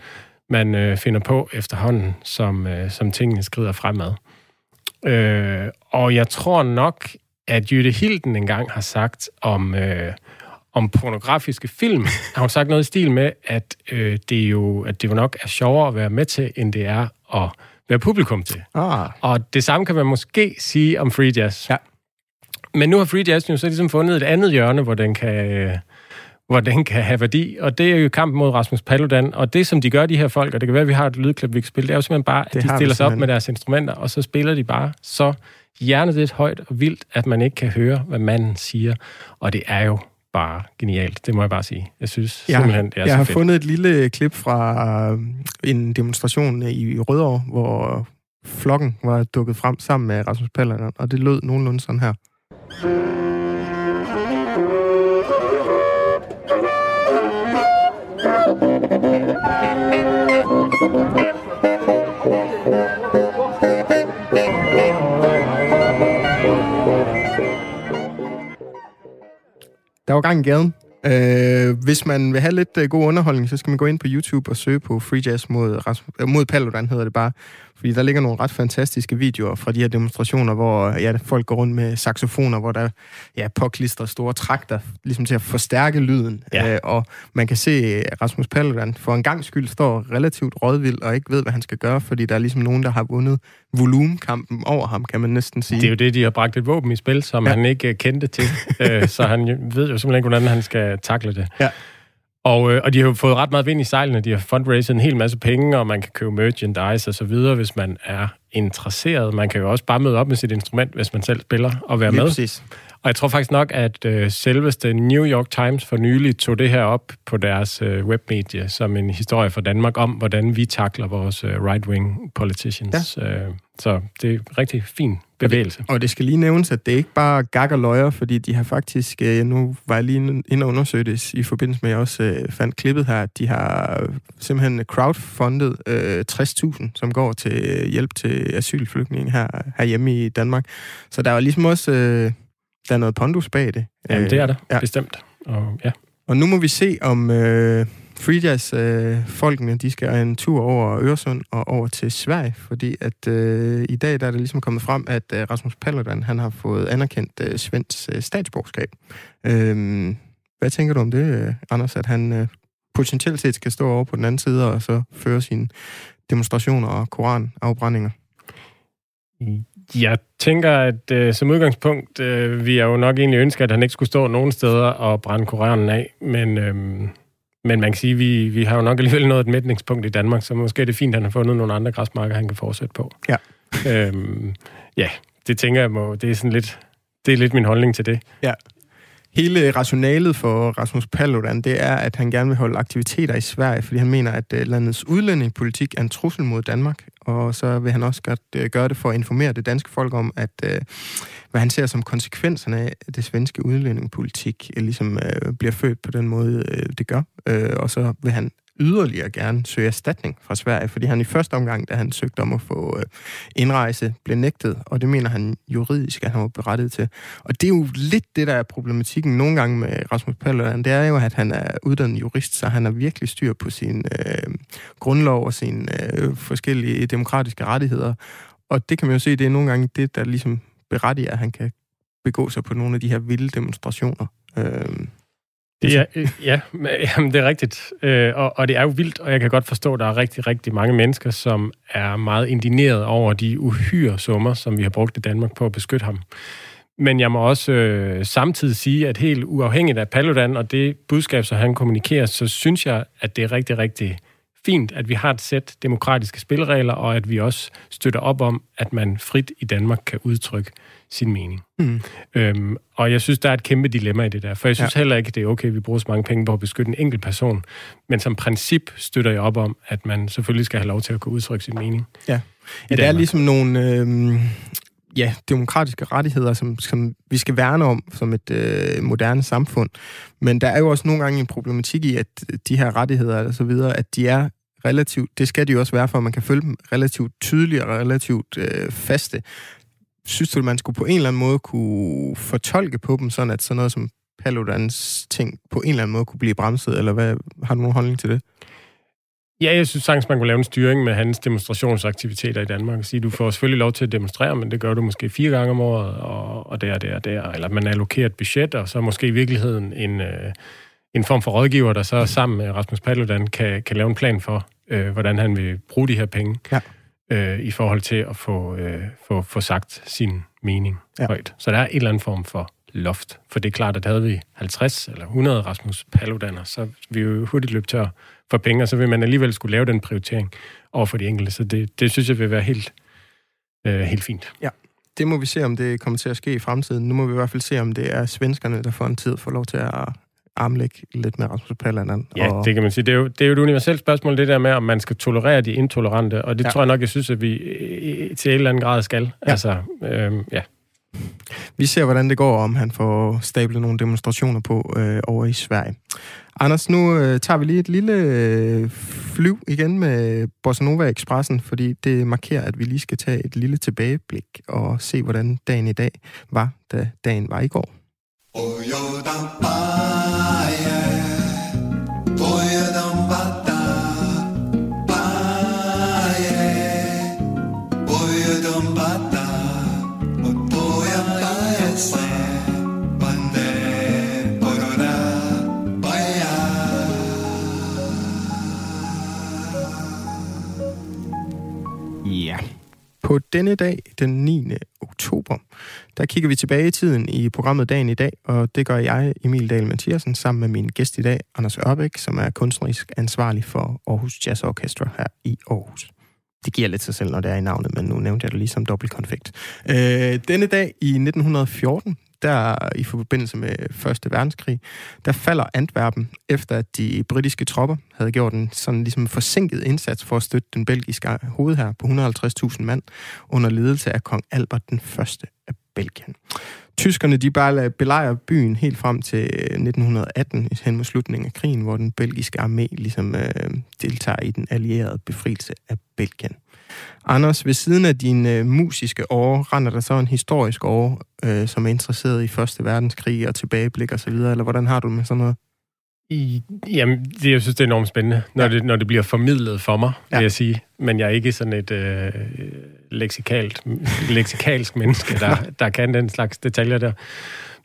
Man øh, finder på efterhånden, som, øh, som tingene skrider fremad. Øh, og jeg tror nok, at Jytte Hilden engang har sagt om, øh, om pornografiske film, har hun sagt noget i stil med, at, øh, det jo, at det jo nok er sjovere at være med til, end det er at være publikum til. Ah. Og det samme kan man måske sige om free jazz. Ja. Men nu har free jazz jo så ligesom fundet et andet hjørne, hvor den kan, hvor den kan have værdi, og det er jo kampen mod Rasmus Paludan. Og det, som de gør, de her folk, og det kan være, at vi har et lydklip, vi kan spille, det er jo simpelthen bare, at det de stiller sig op med deres instrumenter, og så spiller de bare så hjernet højt og vildt, at man ikke kan høre, hvad manden siger. Og det er jo bare genialt. Det må jeg bare sige. Jeg synes ja, simpelthen, det er Jeg så har fedt. fundet et lille klip fra øh, en demonstration i Rødovre, hvor flokken var dukket frem sammen med Rasmus Paludan, og det lød nogenlunde sådan her. Der var gang i gaden. Øh, hvis man vil have lidt øh, god underholdning, så skal man gå ind på YouTube og søge på Free Jazz mod, Rasmus, uh, mod Paludan, hedder det bare. Fordi der ligger nogle ret fantastiske videoer fra de her demonstrationer, hvor ja, folk går rundt med saxofoner, hvor der ja, påklistrer store trakter, ligesom til at forstærke lyden. Ja. Øh, og man kan se Rasmus Paludan for en gang skyld står relativt rådvild og ikke ved, hvad han skal gøre, fordi der er ligesom nogen, der har vundet volumenkampen over ham, kan man næsten sige. Det er jo det, de har bragt et våben i spil, som ja. han ikke kendte til. øh, så han ved jo simpelthen ikke, hvordan han skal takle det. Ja. Og, øh, og de har jo fået ret meget vind i sejlene. De har fundraised en hel masse penge, og man kan købe merchandise og så videre, hvis man er interesseret. Man kan jo også bare møde op med sit instrument, hvis man selv spiller, og være Lige med. Præcis. Og jeg tror faktisk nok, at øh, selveste New York Times for nylig tog det her op på deres øh, webmedie som en historie for Danmark om, hvordan vi takler vores øh, right-wing politicians. Ja. Øh, så det er rigtig fin bevægelse. Og det, og det skal lige nævnes, at det er ikke bare gag og løjer, fordi de har faktisk, øh, nu var jeg lige inde og undersøge det i forbindelse med, at jeg også øh, fandt klippet her, de har simpelthen crowdfundet øh, 60.000, som går til hjælp til asylflygtninge her, herhjemme i Danmark. Så der er ligesom også øh, der er noget pondus bag det. Jamen, det er der, ja. bestemt. Og, ja. og nu må vi se, om øh, Freejazz-folkene, øh, de skal en tur over Øresund og over til Sverige, fordi at øh, i dag der er det ligesom kommet frem, at øh, Rasmus Paludan, han har fået anerkendt øh, svensk øh, statsborgerskab. Øh, hvad tænker du om det, øh, Anders, at han øh, potentielt set skal stå over på den anden side og så føre sine demonstrationer og koranafbrændinger? Jeg tænker, at øh, som udgangspunkt, øh, vi er jo nok egentlig ønsker, at han ikke skulle stå nogen steder og brænde koranen af, men, øh, men man kan sige, at vi, vi har jo nok alligevel nået et mætningspunkt i Danmark, så måske er det fint, at han har fundet nogle andre græsmarker, han kan fortsætte på. Ja. øh, ja, det tænker jeg må, det er sådan lidt, det er lidt min holdning til det. Ja. Hele rationalet for Rasmus Paludan, det er, at han gerne vil holde aktiviteter i Sverige, fordi han mener, at øh, landets udlændingepolitik er en trussel mod Danmark, og så vil han også godt øh, gøre det for at informere det danske folk om, at øh, hvad han ser som konsekvenserne af det svenske udlændingepolitik, ligesom bliver født på den måde, det gør. Og så vil han yderligere gerne søge erstatning fra Sverige, fordi han i første omgang, da han søgte om at få øh, indrejse, blev nægtet, og det mener han juridisk, at han var berettiget til. Og det er jo lidt det, der er problematikken nogle gange med Rasmus Paludan, det er jo, at han er uddannet jurist, så han har virkelig styr på sin øh, grundlov og sine øh, forskellige demokratiske rettigheder. Og det kan man jo se, det er nogle gange det, der ligesom berettiger, at han kan begå sig på nogle af de her vilde demonstrationer. Øh, det er, øh, ja, jamen, det er rigtigt. Øh, og, og det er jo vildt, og jeg kan godt forstå, at der er rigtig, rigtig mange mennesker, som er meget indineret over de uhyre summer, som vi har brugt i Danmark på at beskytte ham. Men jeg må også øh, samtidig sige, at helt uafhængigt af Paludan og det budskab, som han kommunikerer, så synes jeg, at det er rigtig, rigtig fint, at vi har et sæt demokratiske spilregler, og at vi også støtter op om, at man frit i Danmark kan udtrykke sin mening. Mm. Øhm, og jeg synes, der er et kæmpe dilemma i det der, for jeg synes ja. heller ikke, det er okay, at vi bruger så mange penge på at beskytte en enkelt person, men som princip støtter jeg op om, at man selvfølgelig skal have lov til at kunne udtrykke sin mening. Ja, ja det er ligesom nogle... Øh ja, demokratiske rettigheder, som, som vi skal værne om som et øh, moderne samfund. Men der er jo også nogle gange en problematik i, at de her rettigheder og så videre, at de er relativt, det skal de jo også være, for at man kan følge dem relativt tydeligt og relativt øh, faste. Synes du, at man skulle på en eller anden måde kunne fortolke på dem, sådan at sådan noget som Paludans ting på en eller anden måde kunne blive bremset, eller hvad, har du nogen holdning til det? Ja, jeg synes sagtens, man kunne lave en styring med hans demonstrationsaktiviteter i Danmark. Sige, du får selvfølgelig lov til at demonstrere, men det gør du måske fire gange om året, og, og der, der, der. Eller man allokerer et budget, og så måske i virkeligheden en, øh, en form for rådgiver, der så sammen med Rasmus Paludan kan, kan lave en plan for, øh, hvordan han vil bruge de her penge. Ja. Øh, i forhold til at få, øh, få, få sagt sin mening ja. højt. Så der er en eller anden form for loft. For det er klart, at havde vi 50 eller 100 Rasmus Paludaner, så vi jo hurtigt løb tør for penge, og så vil man alligevel skulle lave den prioritering over for de enkelte. Så det, det synes jeg vil være helt, øh, helt fint. Ja, det må vi se, om det kommer til at ske i fremtiden. Nu må vi i hvert fald se, om det er svenskerne, der får en tid for lov til at armlægge lidt med Rasmus Paludan. Ja, og... det kan man sige. Det er, jo, det er jo et universelt spørgsmål, det der med, om man skal tolerere de intolerante, og det ja. tror jeg nok, jeg synes, at vi til en eller anden grad skal. Ja. Altså, øh, ja. Vi ser, hvordan det går, om han får stablet nogle demonstrationer på øh, over i Sverige. Anders, nu øh, tager vi lige et lille øh, flyv igen med Bossa Nova Expressen, fordi det markerer, at vi lige skal tage et lille tilbageblik og se, hvordan dagen i dag var, da dagen var i går. Oh, På denne dag, den 9. oktober, der kigger vi tilbage i tiden i programmet Dagen i dag, og det gør jeg, Emil Dahl Mathiasen, sammen med min gæst i dag, Anders Ørbæk, som er kunstnerisk ansvarlig for Aarhus Jazz Orchestra her i Aarhus. Det giver lidt sig selv, når det er i navnet, men nu nævnte jeg det lige som dobbeltkonfekt. Øh, denne dag i 1914, der i forbindelse med Første Verdenskrig, der falder Antwerpen, efter at de britiske tropper havde gjort en sådan ligesom forsinket indsats for at støtte den belgiske hovedhær på 150.000 mand under ledelse af kong Albert den første af Belgien. Tyskerne de bare belejrer byen helt frem til øh, 1918, hen mod slutningen af krigen, hvor den belgiske armé ligesom øh, deltager i den allierede befrielse af Belgien. Anders, ved siden af din øh, musiske år, render der så en historisk år, øh, som er interesseret i Første Verdenskrig og tilbageblik og så videre, eller hvordan har du med sådan noget? I, jamen, det, jeg synes, det er enormt spændende, når, ja. det, når det bliver formidlet for mig, ja. vil jeg sige. Men jeg er ikke sådan et øh, leksikalt, leksikalsk menneske, der, der kan den slags detaljer der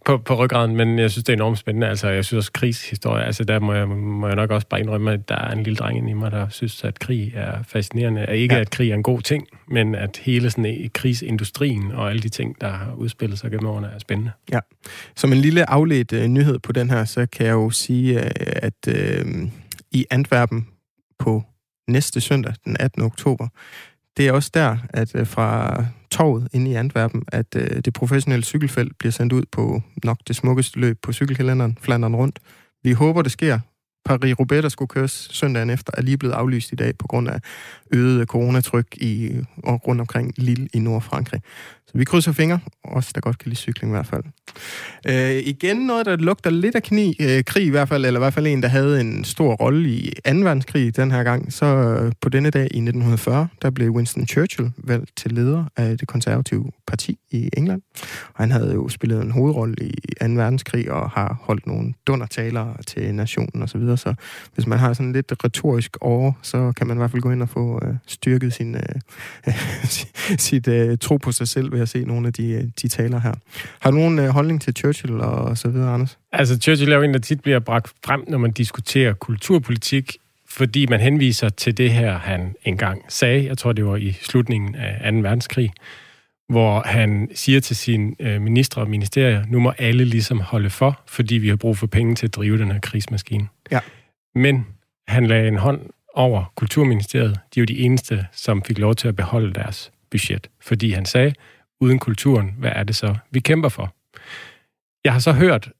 på, på ryggraden, men jeg synes, det er enormt spændende. Altså, jeg synes også, krigshistorie, altså der må jeg, må jeg nok også bare indrømme, at der er en lille dreng i mig, der synes, at krig er fascinerende. Ikke, ja. at krig er en god ting, men at hele sådan krigsindustrien og alle de ting, der har udspillet sig gennem årene, er spændende. Ja. Som en lille afledt uh, nyhed på den her, så kan jeg jo sige, uh, at uh, i Antwerpen på næste søndag, den 18. oktober, det er også der, at øh, fra torvet inde i Antwerpen, at øh, det professionelle cykelfelt bliver sendt ud på nok det smukkeste løb på cykelkalenderen, Flandern rundt. Vi håber, det sker. Paris-Roubaix, der skulle køres søndagen efter, er lige blevet aflyst i dag på grund af øget coronatryk i, og rundt omkring Lille i Nordfrankrig. Vi krydser fingre, også der godt kan lide cykling i hvert fald. Øh, igen noget, der lugter lidt af kni, øh, krig i hvert fald, eller i hvert fald en, der havde en stor rolle i 2. verdenskrig den her gang. Så øh, på denne dag i 1940, der blev Winston Churchill valgt til leder af det konservative parti i England. Og han havde jo spillet en hovedrolle i 2. verdenskrig og har holdt nogle dundertaler til nationen osv. Så, videre. så hvis man har sådan lidt retorisk over, så kan man i hvert fald gå ind og få øh, styrket sin, øh, sit øh, tro på sig selv ved at se nogle af de, de taler her. Har du nogen øh, holdning til Churchill og så videre, Anders? Altså, Churchill er jo en, der tit bliver bragt frem, når man diskuterer kulturpolitik, fordi man henviser til det her, han engang sagde, jeg tror, det var i slutningen af 2. verdenskrig, hvor han siger til sine øh, ministre og ministerier, nu må alle ligesom holde for, fordi vi har brug for penge til at drive den her krigsmaskine. Ja. Men han lagde en hånd over Kulturministeriet. De er jo de eneste, som fik lov til at beholde deres budget. Fordi han sagde, uden kulturen, hvad er det så, vi kæmper for? Jeg har så hørt,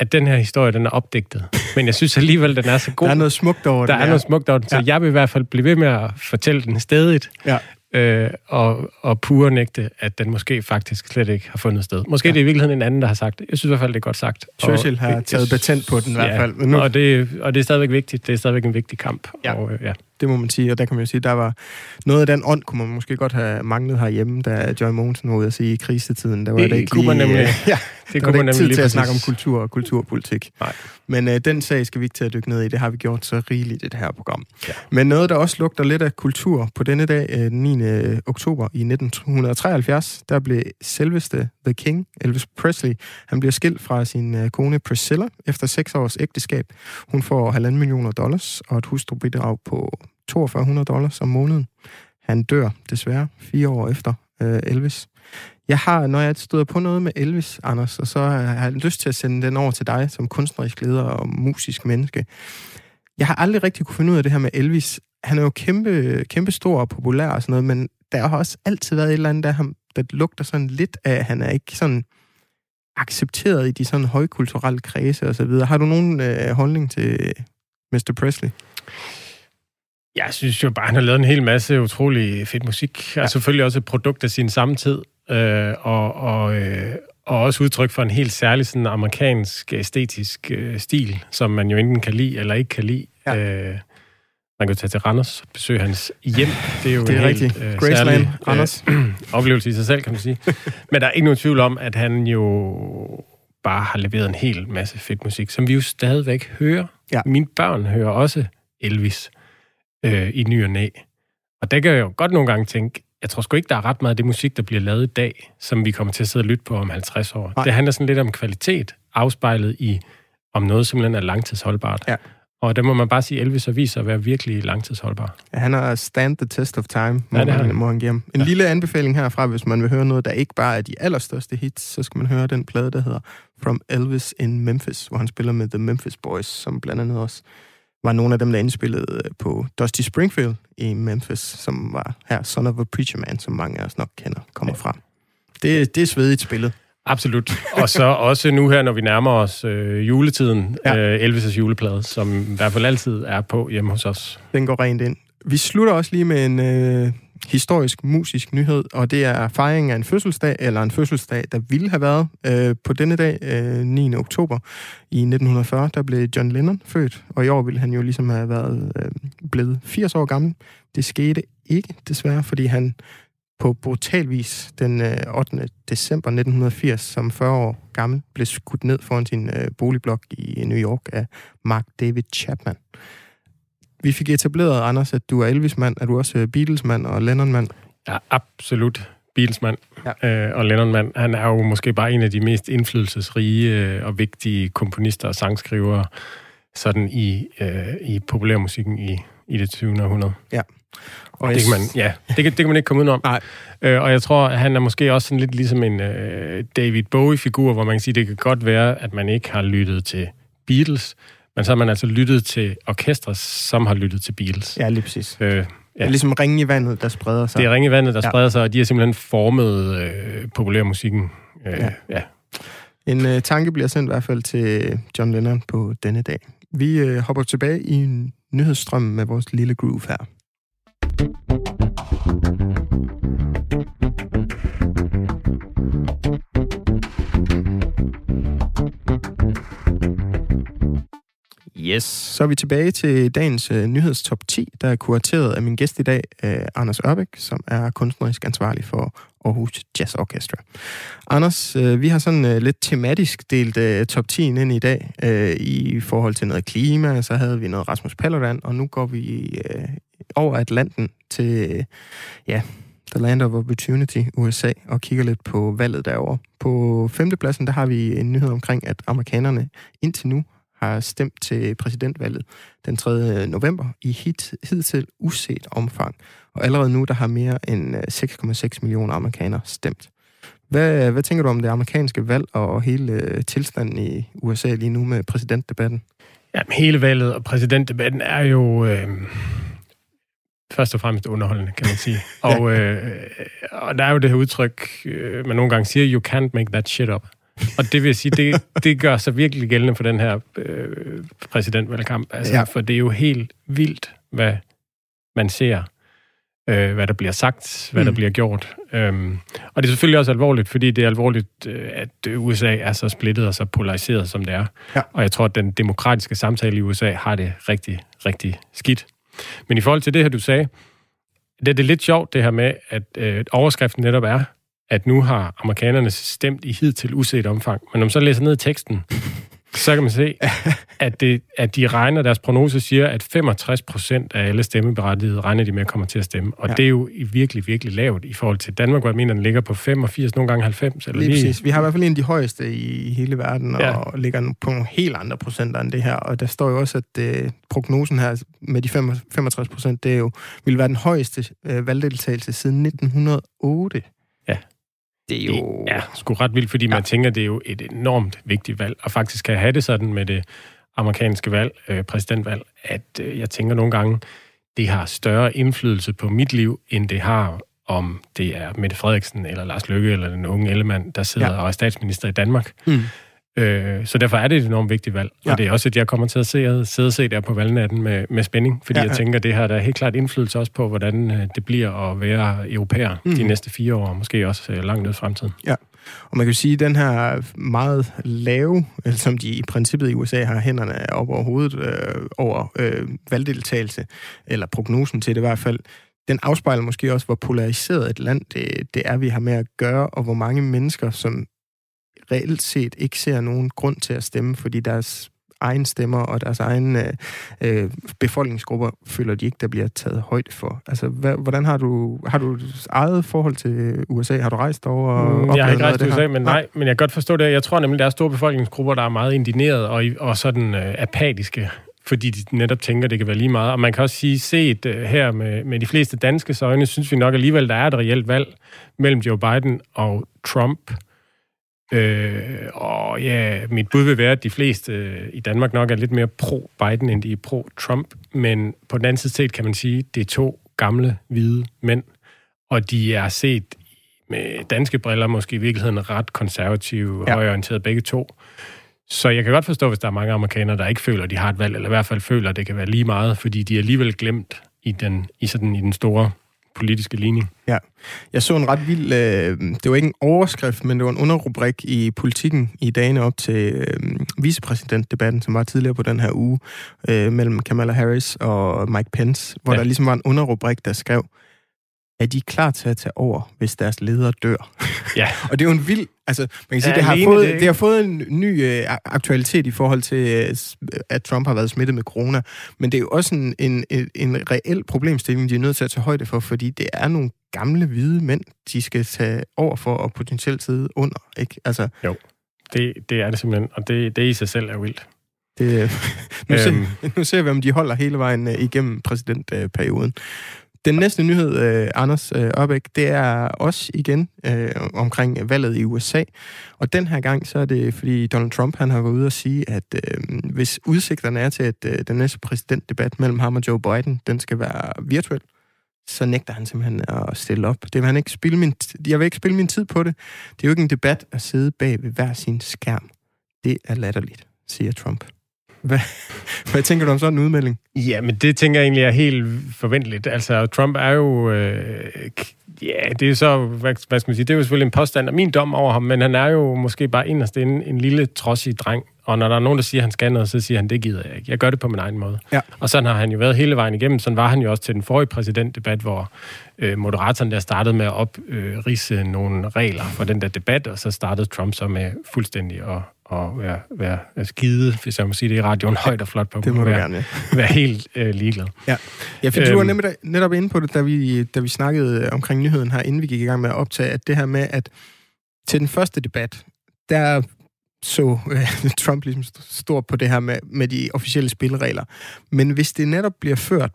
at den her historie, den er opdigtet. Men jeg synes alligevel, den er så god. Der er noget smukt over den. Der er noget smukt over den, så ja. jeg vil i hvert fald blive ved med at fortælle den stedigt. Ja øh, og, og pure nægte, at den måske faktisk slet ikke har fundet sted. Måske ja. det er i virkeligheden en anden, der har sagt det. Jeg synes i hvert fald, det er godt sagt. Churchill og, har taget patent på den i hvert fald. Nu... og, det, og det er stadigvæk vigtigt. Det er stadigvæk en vigtig kamp. Ja. Og, ja det må man sige, og der kan man jo sige, der var noget af den ånd, kunne man måske godt have manglet herhjemme, da Joy Mogensen var ude at sige i krisetiden. Der var det, det ikke kunne lige, man nemlig. ja, det kunne man nemlig tid til at snakke om kultur og kulturpolitik. Nej. Men øh, den sag skal vi ikke til at dykke ned i. Det har vi gjort så rigeligt i det her program. Ja. Men noget, der også lugter lidt af kultur på denne dag, øh, den 9. oktober i 1973, der blev selveste The King, Elvis Presley, han bliver skilt fra sin øh, kone Priscilla efter seks års ægteskab. Hun får halvanden millioner dollars og et hustrubidrag på 4200 dollars om måneden. Han dør desværre fire år efter øh, Elvis. Jeg har, når jeg støder på noget med Elvis, Anders, og så øh, har jeg lyst til at sende den over til dig som kunstnerisk leder og musisk menneske. Jeg har aldrig rigtig kunne finde ud af det her med Elvis. Han er jo kæmpe, kæmpe stor og populær og sådan noget, men der har også altid været et eller andet, der, ham, der lugter sådan lidt af, at han er ikke sådan accepteret i de sådan højkulturelle kredse og så videre. Har du nogen øh, holdning til Mr. Presley? Jeg synes jo bare, han har lavet en hel masse utrolig fedt musik. Ja. Og selvfølgelig også et produkt af sin samtid. Øh, og, og, øh, og også udtryk for en helt særlig sådan amerikansk æstetisk øh, stil, som man jo enten kan lide eller ikke kan lide. Ja. Øh, man kan tage til Randers og besøge hans hjem. Det er jo det er en rigtigt. helt øh, særlig Randers. Øh, oplevelse i sig selv, kan man sige. Men der er ikke nogen tvivl om, at han jo bare har leveret en hel masse fedt musik, som vi jo stadigvæk hører. Ja. Mine børn hører også Elvis øh, i ny og næ. Og der kan jeg jo godt nogle gange tænke, jeg tror sgu ikke, der er ret meget af det musik, der bliver lavet i dag, som vi kommer til at sidde og lytte på om 50 år. Nej. Det handler sådan lidt om kvalitet, afspejlet i, om noget simpelthen er langtidsholdbart. Ja. Og der må man bare sige, Elvis har vist sig at være virkelig langtidsholdbar. Ja, han har stand the test of time, må, ja, det han, må han give ham. En ja. lille anbefaling herfra, hvis man vil høre noget, der ikke bare er de allerstørste hits, så skal man høre den plade, der hedder From Elvis in Memphis, hvor han spiller med The Memphis Boys, som blandt andet også var nogle af dem, der indspillede øh, på Dusty Springfield i Memphis, som var her Son of a Preacher Man, som mange af os nok kender, kommer fra. Det, det er svedigt spillet. Absolut. Og så også nu her, når vi nærmer os øh, juletiden, ja. øh, Elvis' juleplade, som i hvert fald altid er på hjemme hos os. Den går rent ind. Vi slutter også lige med en øh, historisk musisk nyhed, og det er fejringen af en fødselsdag, eller en fødselsdag, der ville have været øh, på denne dag, øh, 9. oktober i 1940, der blev John Lennon født, og i år ville han jo ligesom have været øh, blevet 80 år gammel. Det skete ikke, desværre, fordi han på brutal vis den 8. Øh, december 1980, som 40 år gammel, blev skudt ned foran sin øh, boligblok i New York af Mark David Chapman. Vi fik etableret, Anders, at du er Elvis-mand. Er du også øh, Beatles-mand og Lennon-mand? Ja, absolut. Beatles-mand ja. øh, og Lennon-mand. Han er jo måske bare en af de mest indflydelsesrige øh, og vigtige komponister og sangskrivere sådan i, øh, i populærmusikken i, i det 20. århundrede. Ja. Og det kan man, ja, det kan, det kan man ikke komme udenom. Nej. Øh, og jeg tror, at han er måske også sådan lidt ligesom en øh, David Bowie-figur, hvor man kan sige, det kan godt være, at man ikke har lyttet til Beatles, men så har man altså lyttet til orkestre, som har lyttet til Beatles. Ja, lige præcis. Øh, ja. Det er ligesom ringe i vandet, der spreder sig. Det er ringe i vandet, der ja. spreder sig, og de har simpelthen formet øh, populærmusikken. Øh, ja. ja. En øh, tanke bliver sendt i hvert fald til John Lennon på denne dag. Vi øh, hopper tilbage i en nyhedsstrøm med vores lille groove her. Yes, så er vi tilbage til dagens uh, nyhedstop 10, der er kurateret af min gæst i dag, uh, Anders Ørbæk, som er kunstnerisk ansvarlig for Aarhus Jazz Orchestra. Anders, uh, vi har sådan uh, lidt tematisk delt uh, top 10 ind i dag uh, i forhold til noget klima, så havde vi noget Rasmus Paludan, og nu går vi uh, over Atlanten til, ja, The Land of Opportunity, USA, og kigger lidt på valget derovre. På femtepladsen, der har vi en nyhed omkring, at amerikanerne indtil nu har stemt til præsidentvalget den 3. november i hit, hidtil uset omfang. Og allerede nu, der har mere end øh, 6,6 millioner amerikanere stemt. Hvad, hvad tænker du om det amerikanske valg og hele øh, tilstanden i USA lige nu med præsidentdebatten? Ja, hele valget og præsidentdebatten er jo øh, først og fremmest underholdende, kan man sige. og, øh, og der er jo det her udtryk, øh, man nogle gange siger, you can't make that shit up. Og det vil sige, det, det gør sig virkelig gældende for den her øh, præsidentvalgkamp. Altså, ja. For det er jo helt vildt, hvad man ser, øh, hvad der bliver sagt, hvad mm. der bliver gjort. Øhm, og det er selvfølgelig også alvorligt, fordi det er alvorligt, øh, at USA er så splittet og så polariseret, som det er. Ja. Og jeg tror, at den demokratiske samtale i USA har det rigtig, rigtig skidt. Men i forhold til det her, du sagde, det er det lidt sjovt, det her med, at øh, overskriften netop er, at nu har amerikanerne stemt i hidtil uset omfang. Men når man så læser ned i teksten, så kan man se, at, det, at de regner, deres prognose siger, at 65 procent af alle stemmeberettigede regner de med at komme til at stemme. Og ja. det er jo virkelig, virkelig lavt i forhold til Danmark, hvor jeg mener, den ligger på 85, nogle gange 90. Eller lige, lige. præcis. Vi har i hvert fald en af de højeste i hele verden, ja. og ligger på nogle helt andre procenter end det her. Og der står jo også, at uh, prognosen her med de 65 procent, det er jo, vil være den højeste uh, valgdeltagelse siden 1908 det er jo... Det er sgu ret vildt, fordi ja. man tænker, det er jo et enormt vigtigt valg, og faktisk kan have det sådan med det amerikanske valg, øh, præsidentvalg, at øh, jeg tænker nogle gange, det har større indflydelse på mit liv, end det har om det er Mette Frederiksen eller Lars Løkke eller den unge Ellemann, der sidder ja. og er statsminister i Danmark. Mm. Øh, så derfor er det et enormt vigtigt valg. Ja. Og det er også, at jeg kommer til at se, sidde og se der på valgnatten med, med spænding, fordi ja, ja. jeg tænker, at det her der er helt klart indflydelse også på, hvordan øh, det bliver at være europæer mm. de næste fire år, måske også øh, langt ud i fremtiden. Ja. Og man kan jo sige, at den her meget lave, som de i princippet i USA har hænderne op over hovedet øh, over øh, valgdeltagelse, eller prognosen til det i hvert fald, den afspejler måske også, hvor polariseret et land det, det er, vi har med at gøre, og hvor mange mennesker, som reelt set ikke ser nogen grund til at stemme, fordi deres egen stemmer og deres egen øh, øh, befolkningsgrupper føler de ikke, der bliver taget højde for. Altså, hvad, hvordan har du, har du eget forhold til USA? Har du rejst over og mm, Jeg har ikke rejst til USA, men nej, men jeg kan godt forstå det. Jeg tror nemlig, der er store befolkningsgrupper, der er meget indigneret og, og sådan øh, apatiske fordi de netop tænker, det kan være lige meget. Og man kan også sige, set uh, her med, med de fleste danske øjne, synes vi nok alligevel, der er et reelt valg mellem Joe Biden og Trump. Øh, og ja, mit bud vil være, at de fleste øh, i Danmark nok er lidt mere pro-Biden, end de er pro-Trump. Men på den anden side set kan man sige, at det er to gamle, hvide mænd, og de er set med danske briller måske i virkeligheden ret konservative, ja. højorienterede begge to. Så jeg kan godt forstå, hvis der er mange amerikanere, der ikke føler, at de har et valg, eller i hvert fald føler, at det kan være lige meget, fordi de er alligevel glemt i den, i sådan, i den store politiske ligning. Ja. Jeg så en ret vild, øh, det var ikke en overskrift, men det var en underrubrik i politikken i dagene op til øh, vicepræsidentdebatten, som var tidligere på den her uge, øh, mellem Kamala Harris og Mike Pence, hvor ja. der ligesom var en underrubrik, der skrev, er de klar til at tage over, hvis deres leder dør? Ja. og det er jo en vild... Altså, man kan sige, ja, det, har fået, det, det har fået en ny øh, aktualitet i forhold til, øh, at Trump har været smittet med corona. Men det er jo også en, en, en reel problemstilling, de er nødt til at tage højde for, fordi det er nogle gamle, hvide mænd, de skal tage over for og potentielt sidde under. Ikke? Altså, jo, det, det er det simpelthen, og det, det i sig selv er vildt. Det, nu, ser, øhm. nu ser vi, om de holder hele vejen øh, igennem præsidentperioden. Den næste nyhed, øh, Anders øh, Opæk, det er også igen øh, omkring valget i USA. Og den her gang, så er det, fordi Donald Trump han har gået ud og sige, at øh, hvis udsigterne er til, at øh, den næste præsidentdebat mellem ham og Joe Biden, den skal være virtuel, så nægter han simpelthen at stille op. Det vil han ikke spille min, jeg vil ikke spille min tid på det. Det er jo ikke en debat at sidde bag ved hver sin skærm. Det er latterligt, siger Trump. Hvad, hvad tænker du om sådan en udmelding? Ja, men det tænker jeg egentlig er helt forventeligt. Altså, Trump er jo... Øh, ja, det er så... Hvad, hvad skal man sige? Det er jo selvfølgelig en påstand af min dom over ham, men han er jo måske bare inderst en, en lille trodsig dreng. Og når der er nogen, der siger, at han skal noget, så siger han, det gider jeg ikke. Jeg gør det på min egen måde. Ja. Og sådan har han jo været hele vejen igennem. Sådan var han jo også til den forrige præsidentdebat, hvor øh, moderatoren der startede med at oprise øh, nogle regler for den der debat, og så startede Trump så med fuldstændig at og være, være, skide, hvis jeg må sige det i radioen, højt og flot på. Det må du være, gerne, ja. være helt øh, ligeglad. Ja, ja for øhm, du var øhm. netop, netop inde på det, da vi, da vi snakkede omkring nyheden her, inden vi gik i gang med at optage, at det her med, at til den første debat, der så øh, Trump ligesom stort på det her med, med de officielle spilleregler. Men hvis det netop bliver ført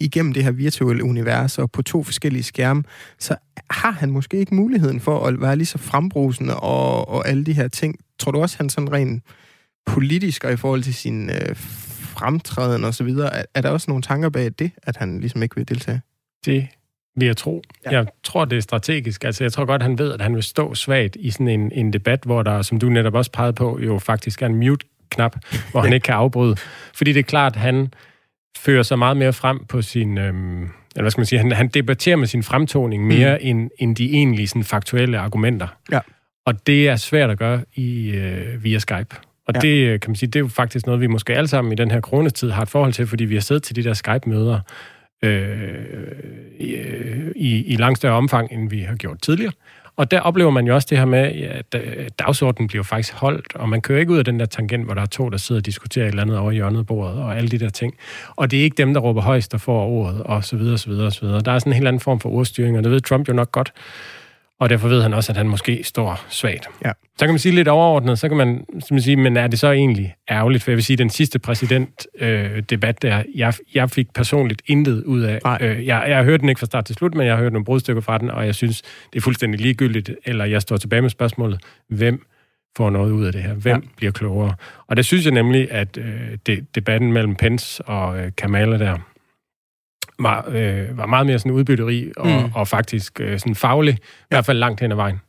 igennem det her virtuelle univers og på to forskellige skærme, så har han måske ikke muligheden for at være lige så frembrusende og, og alle de her ting. Tror du også, han sådan rent politisk og i forhold til sin øh, fremtræden og så videre, er, er der også nogle tanker bag det, at han ligesom ikke vil deltage? Det vil jeg tro. Ja. Jeg tror, det er strategisk. Altså, jeg tror godt, han ved, at han vil stå svagt i sådan en, en debat, hvor der, som du netop også pegede på, jo faktisk er en mute-knap, hvor han ikke kan afbryde. Fordi det er klart, at han fører sig meget mere frem på sin... Øhm, eller hvad skal man sige? Han, han debatterer med sin fremtoning mere mm. end, end de egentlige sådan, faktuelle argumenter. Ja. Og det er svært at gøre i, øh, via Skype. Og ja. det øh, kan man sige, det er jo faktisk noget, vi måske alle sammen i den her coronatid har et forhold til, fordi vi har siddet til de der Skype-møder øh, i, øh, i, i langt større omfang, end vi har gjort tidligere. Og der oplever man jo også det her med, at øh, dagsordenen bliver faktisk holdt, og man kører ikke ud af den der tangent, hvor der er to, der sidder og diskuterer et eller andet over hjørnet bordet, og alle de der ting. Og det er ikke dem, der råber højst, der får ordet, og så videre, så videre, så videre. Der er sådan en helt anden form for ordstyring, og det ved Trump jo nok godt. Og derfor ved han også, at han måske står svagt. Ja. Så kan man sige lidt overordnet, så kan man, så man sige, men er det så egentlig ærgerligt? For jeg vil sige, den sidste præsidentdebat øh, der, jeg, jeg fik personligt intet ud af. Øh, jeg, jeg har hørt den ikke fra start til slut, men jeg har hørt nogle brudstykker fra den, og jeg synes, det er fuldstændig ligegyldigt. Eller jeg står tilbage med spørgsmålet, hvem får noget ud af det her? Hvem ja. bliver klogere? Og der synes jeg nemlig, at øh, det, debatten mellem Pence og øh, Kamala der, var, øh, var meget mere sådan udbytteri og, mm. og faktisk øh, sådan faglig, i hvert fald langt hen ad vejen.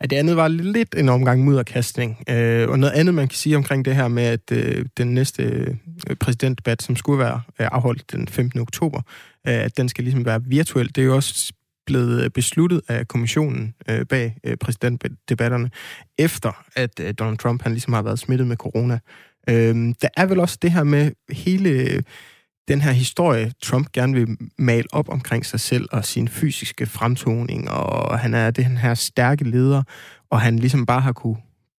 Ja, det andet var lidt en omgang mudderkastning. Øh, og noget andet, man kan sige omkring det her med, at øh, den næste øh, præsidentdebat, som skulle være øh, afholdt den 15. oktober, øh, at den skal ligesom være virtuel, det er jo også blevet besluttet af kommissionen øh, bag øh, præsidentdebatterne, efter at øh, Donald Trump han ligesom har været smittet med corona. Øh, der er vel også det her med hele den her historie, Trump gerne vil male op omkring sig selv og sin fysiske fremtoning, og han er den her stærke leder, og han ligesom bare har kunne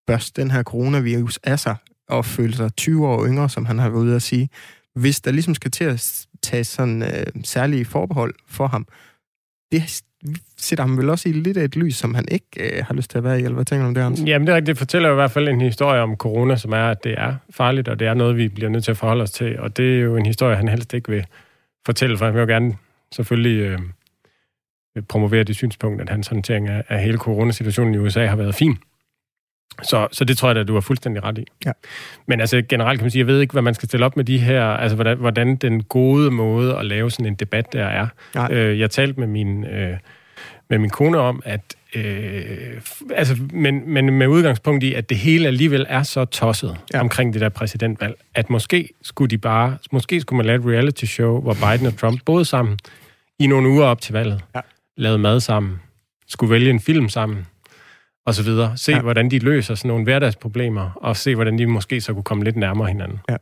børste den her coronavirus af sig, og føle sig 20 år yngre, som han har været ude at sige. Hvis der ligesom skal til at tage sådan øh, særlige forbehold for ham, det sætter ham vel også i lidt af et lys, som han ikke øh, har lyst til at være i, eller hvad tænker du om det, Hans? Jamen det er. Det fortæller i hvert fald en historie om corona, som er, at det er farligt, og det er noget, vi bliver nødt til at forholde os til. Og det er jo en historie, han helst ikke vil fortælle, for han vil jo gerne selvfølgelig øh, promovere det synspunkt, at hans håndtering af, af hele coronasituationen i USA har været fin. Så, så det tror jeg at du har fuldstændig ret i. Ja. Men altså generelt kan man sige, jeg ved ikke, hvad man skal stille op med de her, altså hvordan, hvordan den gode måde at lave sådan en debat der er. Øh, jeg talte med min, øh, med min kone om, at Øh, altså, men, men med udgangspunkt i, at det hele alligevel er så tosset ja. omkring det der præsidentvalg, at måske skulle de bare, måske skulle man lave et reality show, hvor Biden og Trump boede sammen i nogle uger op til valget, ja. lavede mad sammen, skulle vælge en film sammen, og så videre. Se, ja. hvordan de løser sådan nogle hverdagsproblemer, og se, hvordan de måske så kunne komme lidt nærmere hinanden. Ja.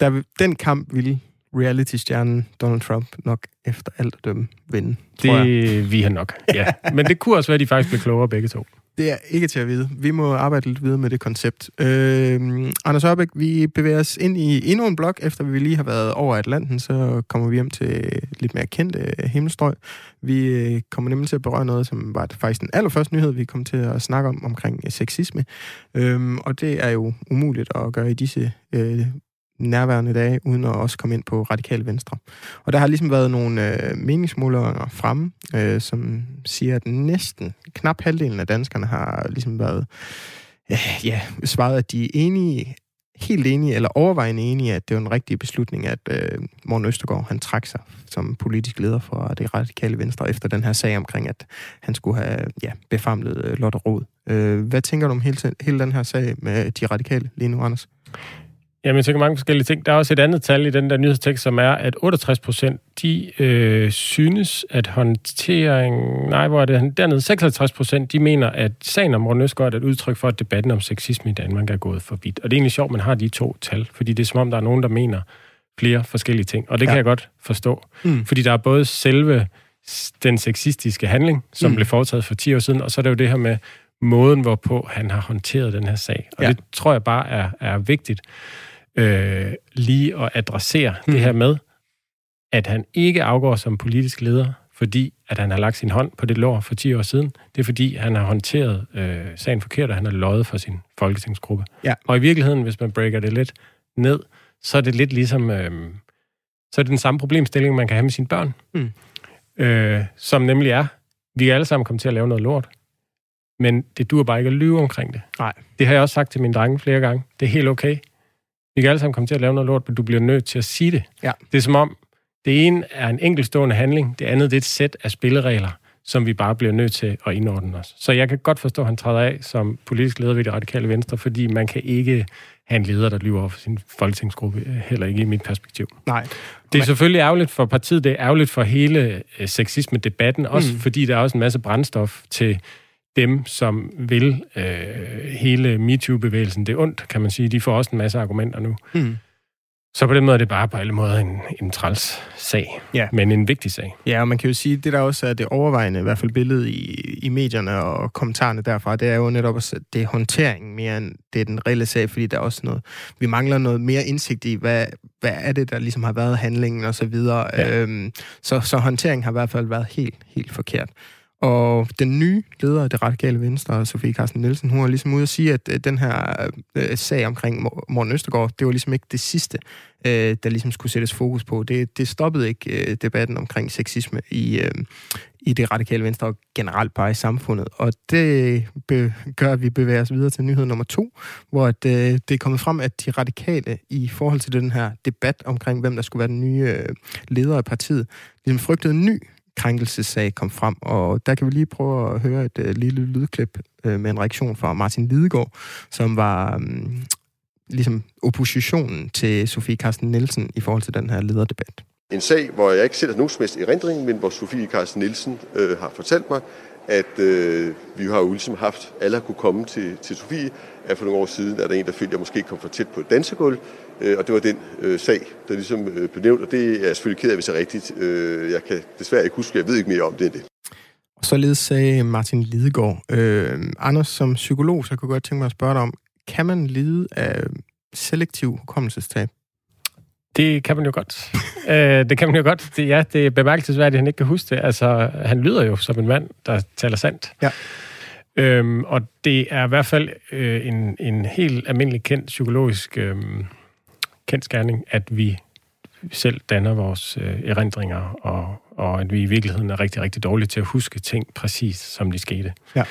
Der, den kamp ville reality-stjernen Donald Trump nok efter alt at dømme vinde. Det vi har nok, ja. Men det kunne også være, at de faktisk blev klogere begge to. Det er ikke til at vide. Vi må arbejde lidt videre med det koncept. Øh, Anders Ørbæk, vi bevæger os ind i endnu en blok, efter vi lige har været over Atlanten, så kommer vi hjem til lidt mere kendte øh, himmelstrøg. Vi øh, kommer nemlig til at berøre noget, som var faktisk den allerførste nyhed, vi kom til at snakke om, omkring sexisme. Øh, og det er jo umuligt at gøre i disse øh, nærværende dage, uden at også komme ind på radikale venstre. Og der har ligesom været nogle øh, meningsmålinger fremme, øh, som siger, at næsten knap halvdelen af danskerne har ligesom været øh, ja, svaret, at de er enige, helt enige, eller overvejende enige, at det var en rigtig beslutning, at øh, Morten Østergaard, han trak sig som politisk leder for det radikale venstre, efter den her sag omkring, at han skulle have ja, befamlet øh, Lotte Rod. Øh, hvad tænker du om hele, hele den her sag med de radikale lige nu, Anders? Jamen, jeg tænker mange forskellige ting. Der er også et andet tal i den der nyhedstekst, som er, at 68 procent, de øh, synes, at håndtering... Nej, hvor er det? Dernede 56 procent, de mener, at sagen om Morten Østgaard er et udtryk for, at debatten om sexisme i Danmark er gået for vidt. Og det er egentlig sjovt, man har de to tal, fordi det er som om, der er nogen, der mener flere forskellige ting. Og det ja. kan jeg godt forstå. Mm. Fordi der er både selve den sexistiske handling, som mm. blev foretaget for 10 år siden, og så er det jo det her med måden, hvorpå han har håndteret den her sag. Og ja. det tror jeg bare er, er vigtigt øh, lige at adressere mm. det her med, at han ikke afgår som politisk leder, fordi at han har lagt sin hånd på det lår for 10 år siden. Det er fordi, han har håndteret øh, sagen forkert, og han har løjet for sin folketingsgruppe. Ja. Og i virkeligheden, hvis man breaker det lidt ned, så er det lidt ligesom... Øh, så er det den samme problemstilling, man kan have med sine børn. Mm. Øh, som nemlig er, vi er alle sammen kommet til at lave noget lort. Men det dur bare ikke at lyve omkring det. Nej. Det har jeg også sagt til mine drenge flere gange. Det er helt okay. Vi kan alle sammen komme til at lave noget lort, men du bliver nødt til at sige det. Ja. Det er som om, det ene er en enkeltstående handling, det andet det er et sæt af spilleregler, som vi bare bliver nødt til at indordne os. Så jeg kan godt forstå, at han træder af som politisk leder ved det radikale venstre, fordi man kan ikke have en leder, der lyver over for sin folketingsgruppe, heller ikke i mit perspektiv. Nej. Det er selvfølgelig ærgerligt for partiet, det er ærgerligt for hele øh, sexisme-debatten, også mm. fordi der er også en masse brændstof til dem, som vil øh, hele MeToo-bevægelsen det ondt, kan man sige. De får også en masse argumenter nu. Mm. Så på den måde er det bare på alle måder en, en træls sag, ja. men en vigtig sag. Ja, og man kan jo sige, at det der også er det overvejende, i hvert fald billedet i, i medierne og kommentarerne derfra, det er jo netop også, at det er håndtering mere end det er den reelle sag, fordi der er også noget, vi mangler noget mere indsigt i, hvad, hvad er det, der ligesom har været handlingen og så videre. Ja. Øhm, så, så håndteringen har i hvert fald været helt, helt forkert. Og den nye leder af det radikale venstre, Sofie Carsten Nielsen, hun har ligesom ude at sige, at øh, den her øh, sag omkring Morten Østergaard, det var ligesom ikke det sidste, øh, der ligesom skulle sættes fokus på. Det, det stoppede ikke øh, debatten omkring sexisme i, øh, i det radikale venstre og generelt bare i samfundet. Og det be, gør, at vi bevæger os videre til nyhed nummer to, hvor at, øh, det er kommet frem, at de radikale i forhold til den her debat omkring, hvem der skulle være den nye øh, leder af partiet, ligesom frygtede en ny krænkelsessag kom frem, og der kan vi lige prøve at høre et øh, lille lydklip øh, med en reaktion fra Martin Lidegaard, som var øh, ligesom oppositionen til Sofie Carsten Nielsen i forhold til den her lederdebat. En sag, hvor jeg ikke sætter nogen som helst erindring, men hvor Sofie Carsten Nielsen øh, har fortalt mig, at øh, vi har jo ligesom haft, alle har kunne komme til, til Sofie, at for nogle år siden er der en, der følte, at jeg måske kom for tæt på et dansegulv, og det var den øh, sag, der ligesom øh, blev nævnt, og det er jeg selvfølgelig ked af, hvis det er rigtigt. Øh, jeg kan desværre ikke huske, jeg ved ikke mere om det end det. Og således sagde Martin Lidegaard. Øh, Anders, som psykolog, så kunne jeg godt tænke mig at spørge dig om, kan man lide af selektiv hukommelsestab? Det kan man jo godt. øh, det kan man jo godt. Det, ja, det er bemærkelsesværdigt, at han ikke kan huske det. Altså, han lyder jo som en mand, der taler sandt. Ja. Øhm, og det er i hvert fald øh, en, en helt almindelig kendt psykologisk øh, kendskærning, at vi selv danner vores øh, erindringer, og, og at vi i virkeligheden er rigtig, rigtig dårlige til at huske ting præcis, som de skete. Ja.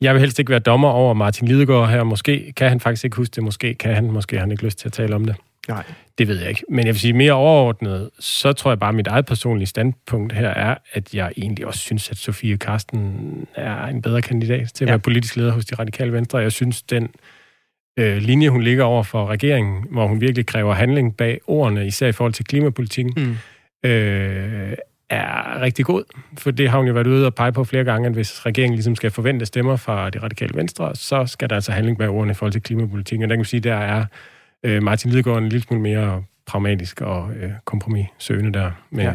Jeg vil helst ikke være dommer over Martin Lidegaard her. Måske kan han faktisk ikke huske det, måske kan han, måske har han ikke lyst til at tale om det. Nej. Det ved jeg ikke. Men jeg vil sige mere overordnet, så tror jeg bare, at mit eget personlige standpunkt her er, at jeg egentlig også synes, at Sofie Karsten er en bedre kandidat til at ja. være politisk leder hos de radikale venstre. Jeg synes, den øh, linje, hun ligger over for regeringen, hvor hun virkelig kræver handling bag ordene, især i forhold til klimapolitikken, mm. øh, er rigtig god. For det har hun jo været ude og pege på flere gange, at hvis regeringen ligesom skal forvente stemmer fra de radikale venstre, så skal der altså handling bag ordene i forhold til klimapolitikken. Og der kan man sige, der er øh, Martin Lidegaard en lille smule mere pragmatisk og øh, kompromissøgende der. Med, ja.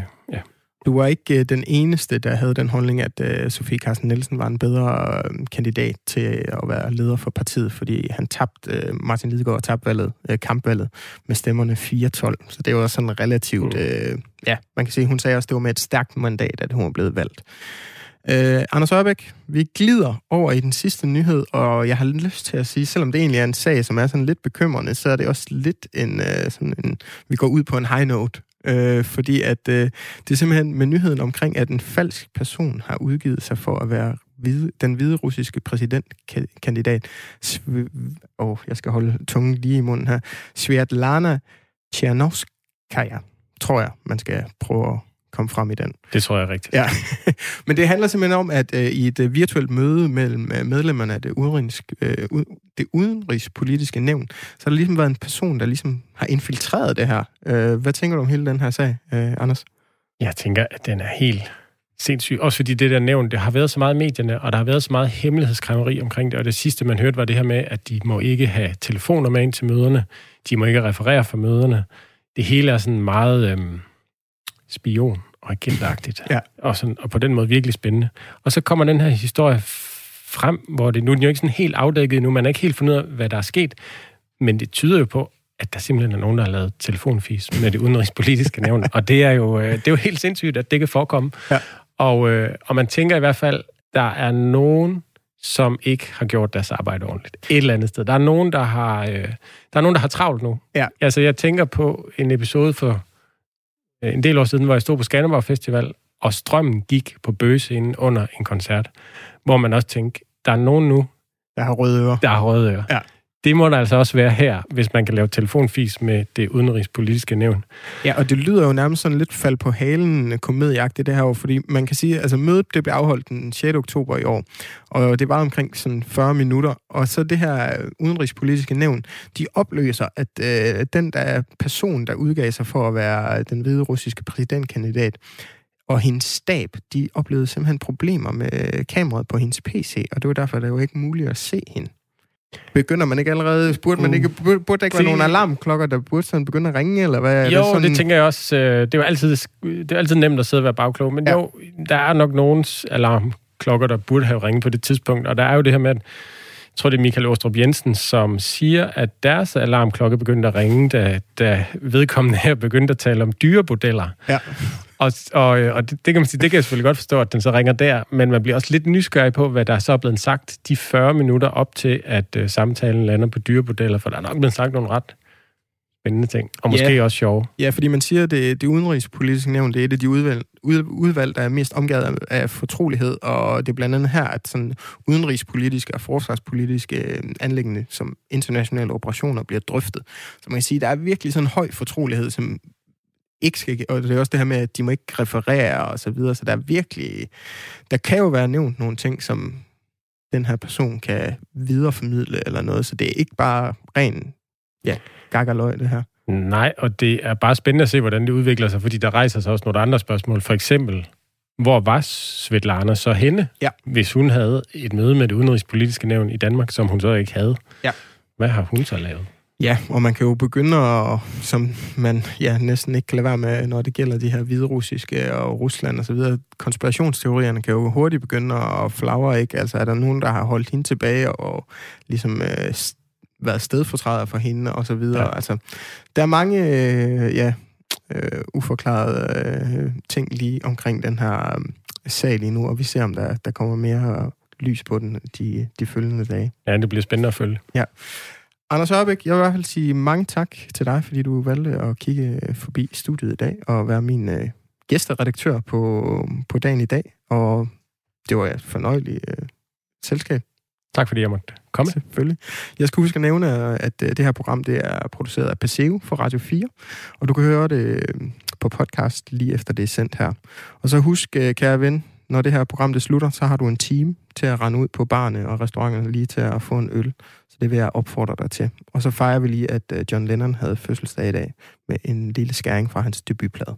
Du var ikke øh, den eneste, der havde den holdning, at øh, Sofie Carsten Nielsen var en bedre øh, kandidat til at være leder for partiet, fordi han tabte, øh, Martin Lidegaard tabte valget, øh, kampvalget med stemmerne 4-12. Så det var sådan relativt, mm. øh, ja, man kan sige, hun sagde også, at det var med et stærkt mandat, at hun var blevet valgt. Øh, Anders Ørbæk, vi glider over i den sidste nyhed, og jeg har lyst til at sige, selvom det egentlig er en sag, som er sådan lidt bekymrende, så er det også lidt en, øh, sådan en vi går ud på en high note. Øh, fordi at øh, det er simpelthen med nyheden omkring, at en falsk person har udgivet sig for at være hvide, den hvide russiske præsidentkandidat. Åh, oh, jeg skal holde tungen lige i munden her. Svetlana Tjernovskaya, tror jeg, man skal prøve at komme frem i den. Det tror jeg er rigtigt. Ja. Men det handler simpelthen om, at uh, i et uh, virtuelt møde mellem uh, medlemmerne af det, udenrigs, uh, det udenrigspolitiske nævn, så har der ligesom været en person, der ligesom har infiltreret det her. Uh, hvad tænker du om hele den her sag, uh, Anders? Jeg tænker, at den er helt sindssyg. Også fordi det der nævn, det har været så meget i medierne, og der har været så meget hemmelighedskræmmeri omkring det. Og det sidste, man hørte, var det her med, at de må ikke have telefoner med ind til møderne. De må ikke referere for møderne. Det hele er sådan meget... Øhm, spion og agentagtigt. Ja. Og, sådan, og på den måde virkelig spændende. Og så kommer den her historie frem, hvor det nu er den jo ikke sådan helt afdækket nu, man er ikke helt fundet ud af, hvad der er sket, men det tyder jo på, at der simpelthen er nogen, der har lavet telefonfis med det udenrigspolitiske nævn, og det er jo, øh, det er jo helt sindssygt, at det kan forekomme. Ja. Og, øh, og man tænker i hvert fald, der er nogen, som ikke har gjort deres arbejde ordentligt. Et eller andet sted. Der er nogen, der har, øh, der er nogen, der har travlt nu. Ja. Altså, jeg tænker på en episode for en del år siden, hvor jeg stod på Skanderborg Festival, og strømmen gik på bøgescenen under en koncert, hvor man også tænkte, der er nogen nu, der har røde ører. Der har røde ører. Ja. Det må der altså også være her, hvis man kan lave telefonfis med det udenrigspolitiske nævn. Ja, og det lyder jo nærmest sådan lidt fald på halen øh, komedieagtigt det her år, fordi man kan sige, altså mødet det blev afholdt den 6. oktober i år, og det var omkring sådan 40 minutter, og så det her øh, udenrigspolitiske nævn, de opløser, at øh, den der person, der udgav sig for at være øh, den hvide russiske præsidentkandidat, og hendes stab, de oplevede simpelthen problemer med kameraet på hendes PC, og det var derfor, det var ikke muligt at se hende. Begynder man ikke allerede? Burde, man ikke, burde, burde der ikke det... være nogle alarmklokker, der burde sådan begynde at ringe, eller hvad? Jo, det, sådan... det tænker jeg også. Øh, det er jo altid, det er altid nemt at sidde og være bagklog, men ja. jo, der er nok nogens alarmklokker, der burde have ringet på det tidspunkt, og der er jo det her med, at jeg tror, det er Michael Ostrup Jensen, som siger, at deres alarmklokke begyndte at ringe, da, da vedkommende her begyndte at tale om dyrebordeller. Ja. Og, og, og det, det, kan man sige, det kan jeg selvfølgelig godt forstå, at den så ringer der, men man bliver også lidt nysgerrig på, hvad der er så blevet sagt de 40 minutter op til, at uh, samtalen lander på dyrebordeller, for der er nok blevet sagt nogle ret spændende ting, og måske ja. også sjove. Ja, fordi man siger, at det, det udenrigspolitiske nævn, det er et af de udvalg, ud, udvalg, der er mest omgivet af, af fortrolighed, og det er blandt andet her, at sådan udenrigspolitiske og forsvarspolitiske øh, anlæggende som internationale operationer bliver drøftet. Så man kan sige, at der er virkelig sådan en høj fortrolighed, som ikke skal, og det er også det her med, at de må ikke referere og så videre, så der er virkelig, der kan jo være nævnt nogle ting, som den her person kan videreformidle eller noget, så det er ikke bare ren, ja, gakkerløg det her. Nej, og det er bare spændende at se, hvordan det udvikler sig, fordi der rejser sig også nogle andre spørgsmål. For eksempel, hvor var Svetlana så henne, ja. hvis hun havde et møde med det udenrigspolitiske nævn i Danmark, som hun så ikke havde? Ja. Hvad har hun så lavet? Ja, og man kan jo begynde at, som man ja, næsten ikke kan lade være med, når det gælder de her hviderussiske og Rusland osv., konspirationsteorierne kan jo hurtigt begynde at flagre, ikke? Altså er der nogen, der har holdt hende tilbage og ligesom øh, været stedfortræder for hende og så videre. Ja. Altså, der er mange øh, ja, øh, uforklarede øh, ting lige omkring den her øh, sag lige nu, og vi ser, om der, der kommer mere lys på den de, de følgende dage. Ja, det bliver spændende at følge. Ja. Anders Ørbæk, jeg vil i hvert fald sige mange tak til dig, fordi du valgte at kigge forbi studiet i dag og være min øh, gæsteredaktør på, på dagen i dag. Og det var et fornøjeligt øh, selskab. Tak fordi jeg måtte komme. Selvfølgelig. Jeg skal huske at nævne, at øh, det her program det er produceret af Paseo for Radio 4, og du kan høre det øh, på podcast lige efter det er sendt her. Og så husk, øh, kære ven, når det her program det slutter, så har du en time til at rende ud på barne og restauranterne lige til at få en øl. Så det vil jeg opfordre dig til. Og så fejrer vi lige, at øh, John Lennon havde fødselsdag i dag med en lille skæring fra hans debutplade.